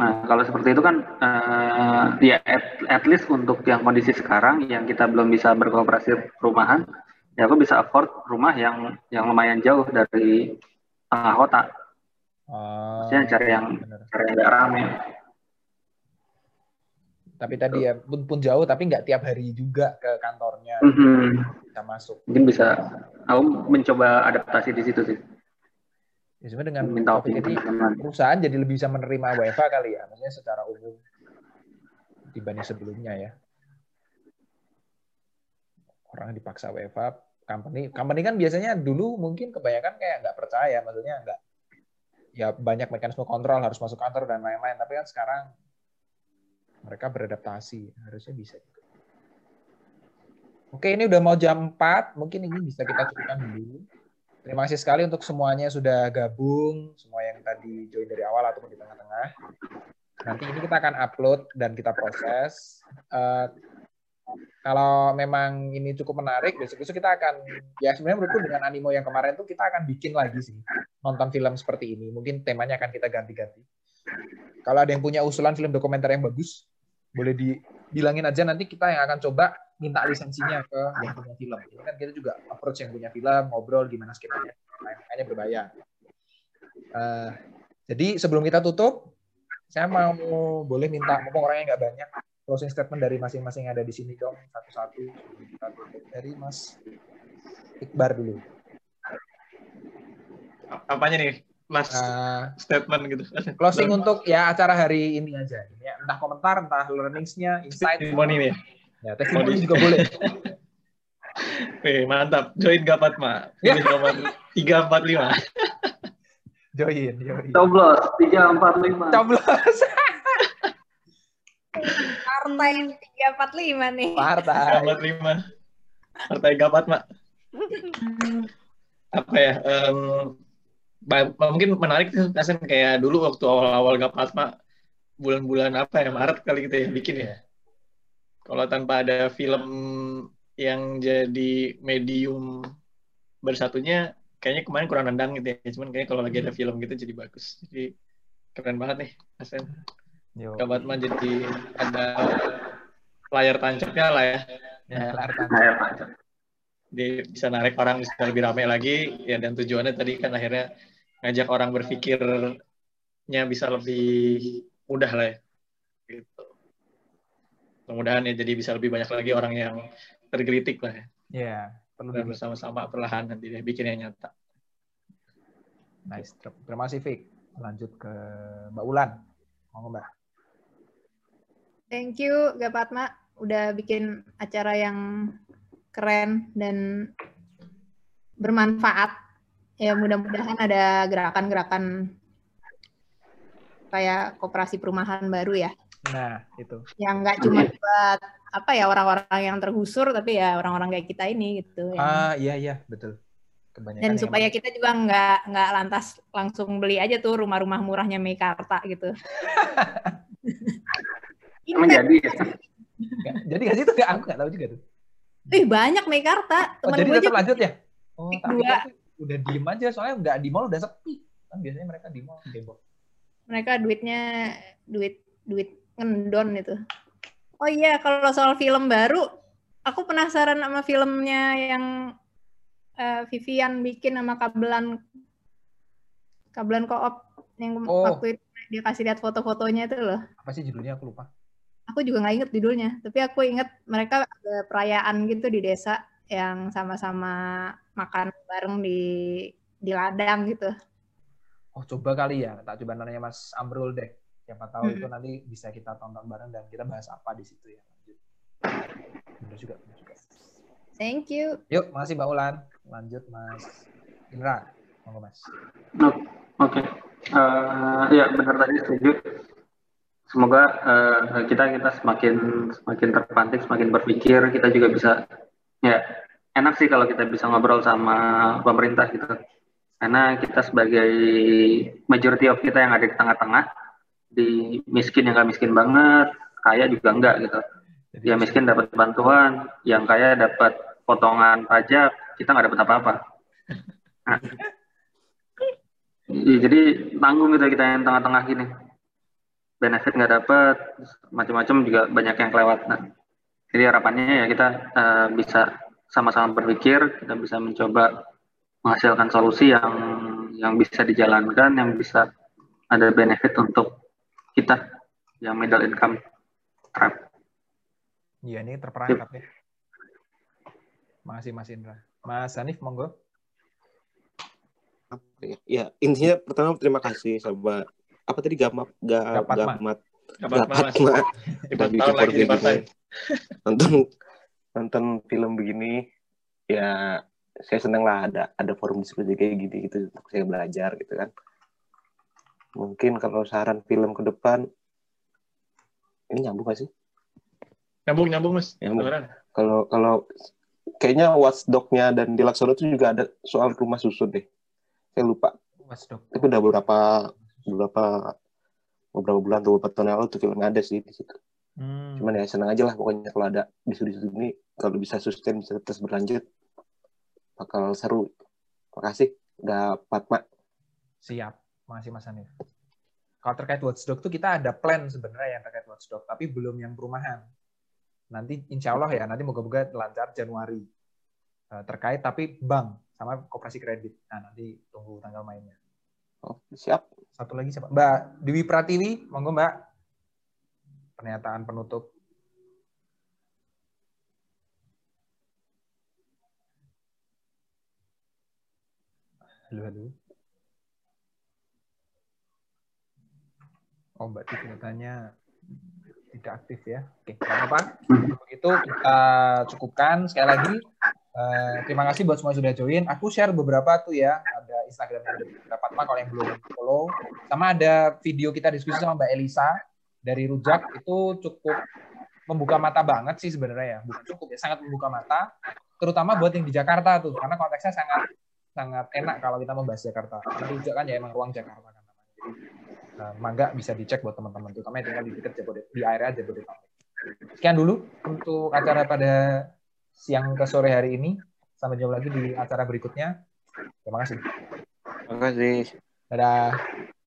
Nah kalau seperti itu kan eh, ya at, at least untuk yang kondisi sekarang yang kita belum bisa berkooperasi perumahan, ya aku bisa afford rumah yang yang lumayan jauh dari tengah kota. Oh, Maksudnya cari yang bener. cari yang nggak rame. Tapi tadi ya pun, pun jauh, tapi nggak tiap hari juga ke kantornya Mhm. bisa masuk. Mungkin bisa aku mencoba adaptasi di situ sih. Ya, sebenarnya dengan Minta COVID ini teman-teman. perusahaan jadi lebih bisa menerima WFH kali ya, maksudnya secara umum dibanding sebelumnya ya. Orang dipaksa WFH, company, company kan biasanya dulu mungkin kebanyakan kayak nggak percaya, maksudnya nggak, ya banyak mekanisme kontrol harus masuk kantor dan lain-lain, tapi kan sekarang mereka beradaptasi, harusnya bisa juga. Oke, ini udah mau jam 4, mungkin ini bisa kita cukupkan dulu. Terima kasih sekali untuk semuanya sudah gabung, semua yang tadi join dari awal ataupun di tengah-tengah. Nanti ini kita akan upload dan kita proses. Eh, kalau memang ini cukup menarik, besok-besok kita akan, ya sebenarnya menurutku dengan animo yang kemarin tuh kita akan bikin lagi sih, nonton film seperti ini. Mungkin temanya akan kita ganti-ganti. Kalau ada yang punya usulan film dokumenter yang bagus, boleh dibilangin aja nanti kita yang akan coba minta lisensinya ke yang punya film. Ini kan kita juga approach yang punya film, ngobrol gimana skripnya, makanya berbayar. Eh, jadi sebelum kita tutup, saya mau boleh minta, mumpung orangnya nggak banyak, closing statement dari masing-masing yang ada di sini dong, satu-satu. Sebelum kita tutup. Dari Mas Iqbar dulu. Apanya nih? Last Eh, statement gitu. closing untuk ya acara hari ini aja. Ya, entah komentar, entah learnings-nya, insight. testimoni nih. Ya, testimoni juga boleh. Wih, mantap. Join Gapat, Ma. Pilih nomor 345. Join, join. Coblos tiga empat lima. Coblos. Partai 345 nih. Partai. 345. Partai Gapat, Ma. Apa ya? ba- mungkin menarik tuh, Kasen kayak dulu waktu awal-awal Gapat, Ma. Bulan-bulan apa ya? Maret kali kita ya bikin ya. Kalau tanpa ada film yang jadi medium bersatunya, kayaknya kemarin kurang nendang gitu ya. Cuman kayaknya kalau lagi ada film gitu jadi bagus. Jadi keren banget nih, Kasen. Yo. Kabat mah jadi ada layar tancapnya lah ya. Ya, layar tancap. Layar tancap. Dia bisa narik orang bisa lebih ramai lagi ya dan tujuannya tadi kan akhirnya ngajak orang berpikirnya bisa lebih mudah lah ya. Mudah-mudahan ya jadi bisa lebih banyak lagi orang yang tergelitik lah ya. Ya, perlu Dan bersama-sama perlahan nanti deh bikinnya nyata. Nice. Ter- Terima kasih, Fik. Lanjut ke Mbak Ulan. Mau Mbak? Thank you, Gapatma. Udah bikin acara yang keren dan bermanfaat. Ya mudah-mudahan ada gerakan-gerakan kayak koperasi perumahan baru ya. Nah, itu. Yang nggak cuma buat apa ya orang-orang yang tergusur, tapi ya orang-orang kayak kita ini gitu. yang- Ah, iya, iya. Betul. Kebanyakan dan yang supaya emang- kita juga nggak nggak lantas langsung beli aja tuh rumah-rumah murahnya Meikarta gitu. Emang Ini jadi ya? Nggak- jadi nggak sih itu nggak? Aku nggak tahu juga tuh. Ih banyak Meikarta. Oh, Temen jadi gue aja tetap lanjut ya? Oh, tapi dua. udah diem aja soalnya nggak di mall udah sepi. Kan biasanya mereka di mall debok. mereka duitnya duit duit ngendon itu. Oh iya, kalau soal film baru, aku penasaran sama filmnya yang eh, Vivian bikin sama kabelan kabelan koop yang Oh. waktu itu dia kasih lihat foto-fotonya itu loh. Apa sih judulnya aku lupa. Aku juga nggak inget judulnya, tapi aku inget mereka ada perayaan gitu di desa yang sama-sama makan bareng di di ladang gitu. Oh, coba kali ya. Tak coba nanya Mas Amrul deh. Siapa tahu Hmm. itu nanti bisa kita tonton bareng dan kita bahas apa di situ ya. Lanjut. Bener juga, bener juga. Thank you. Yuk, makasih Mbak Ulan. Lanjut Mas Indra. Monggo Mas. Oke, Oke. Eh, ya benar tadi setuju. Semoga eh, kita kita semakin semakin terpantik, semakin berpikir. Kita juga bisa ya enak sih kalau kita bisa ngobrol sama pemerintah gitu. Karena kita sebagai majority of kita yang ada di tengah-tengah, di miskin yang gak miskin banget, kaya juga enggak gitu. Yang miskin dapat bantuan, yang kaya dapat potongan pajak, kita nggak dapat apa-apa. Nah, jadi tanggung gitu kita yang tengah-tengah gini. Benefit nggak dapat, macam-macam juga banyak yang kelewat. Nah, jadi harapannya ya kita eh, bisa sama-sama berpikir, kita bisa mencoba menghasilkan solusi yang yang bisa dijalankan, yang bisa ada benefit untuk kita yang middle income trap. Iya, ini terperangkap ya. Makasih Mas Indra. Mas Hanif, monggo. ya? Ya, intinya pertama terima kasih sama apa tadi gamat ga, gamat lagi di podcast partai. gini. nonton nonton film begini ya saya seneng lah ada ada forum diskusi kayak gini gitu untuk saya belajar gitu kan mungkin kalau saran film ke depan ini nyambung gak sih Nyambung nyambung mas. Nyambung. Kalau kalau kayaknya watchdog-nya dan di Laksono itu juga ada soal rumah susun deh saya lupa Dok. tapi udah beberapa beberapa beberapa bulan atau beberapa tahun yang lalu tuh filmnya ada sih di situ Hmm. cuman ya senang aja lah pokoknya kalau ada isu-isu ini kalau bisa sustain bisa terus berlanjut bakal seru makasih udah Fatma Siap. Makasih Mas Hanif. Kalau terkait Watchdog tuh kita ada plan sebenarnya yang terkait Watchdog, tapi belum yang perumahan. Nanti insya Allah ya, nanti moga-moga lancar Januari. Eh, terkait tapi bank sama koperasi kredit. Nah, nanti tunggu tanggal mainnya. oh, siap Satu lagi siapa? Mbak Dewi Pratiwi, monggo Mbak. Pernyataan penutup. Halo, halo. Oh, Mbak ternyatanya tidak aktif ya. Oke, nggak apa-apa. Untuk itu kita cukupkan. Sekali lagi, eh, terima kasih buat semua yang sudah join. Aku share beberapa tuh ya. Ada Instagramnya ada beberapa teman kalau yang belum follow. Sama ada video kita diskusi sama Mbak Elisa dari Rujak itu cukup membuka mata banget sih sebenarnya ya. Bukan cukup ya, sangat membuka mata. Terutama buat yang di Jakarta tuh, karena konteksnya sangat sangat enak kalau kita membahas Jakarta. Karena Rujak kan ya emang ruang Jakarta eh, mangga bisa dicek buat teman-teman, terutama yang tinggal di dekat Jabodetabek, di area Jabodetabek. Sekian dulu untuk acara pada siang ke sore hari ini. Sampai jumpa lagi di acara berikutnya. Terima kasih. makasih Dadah.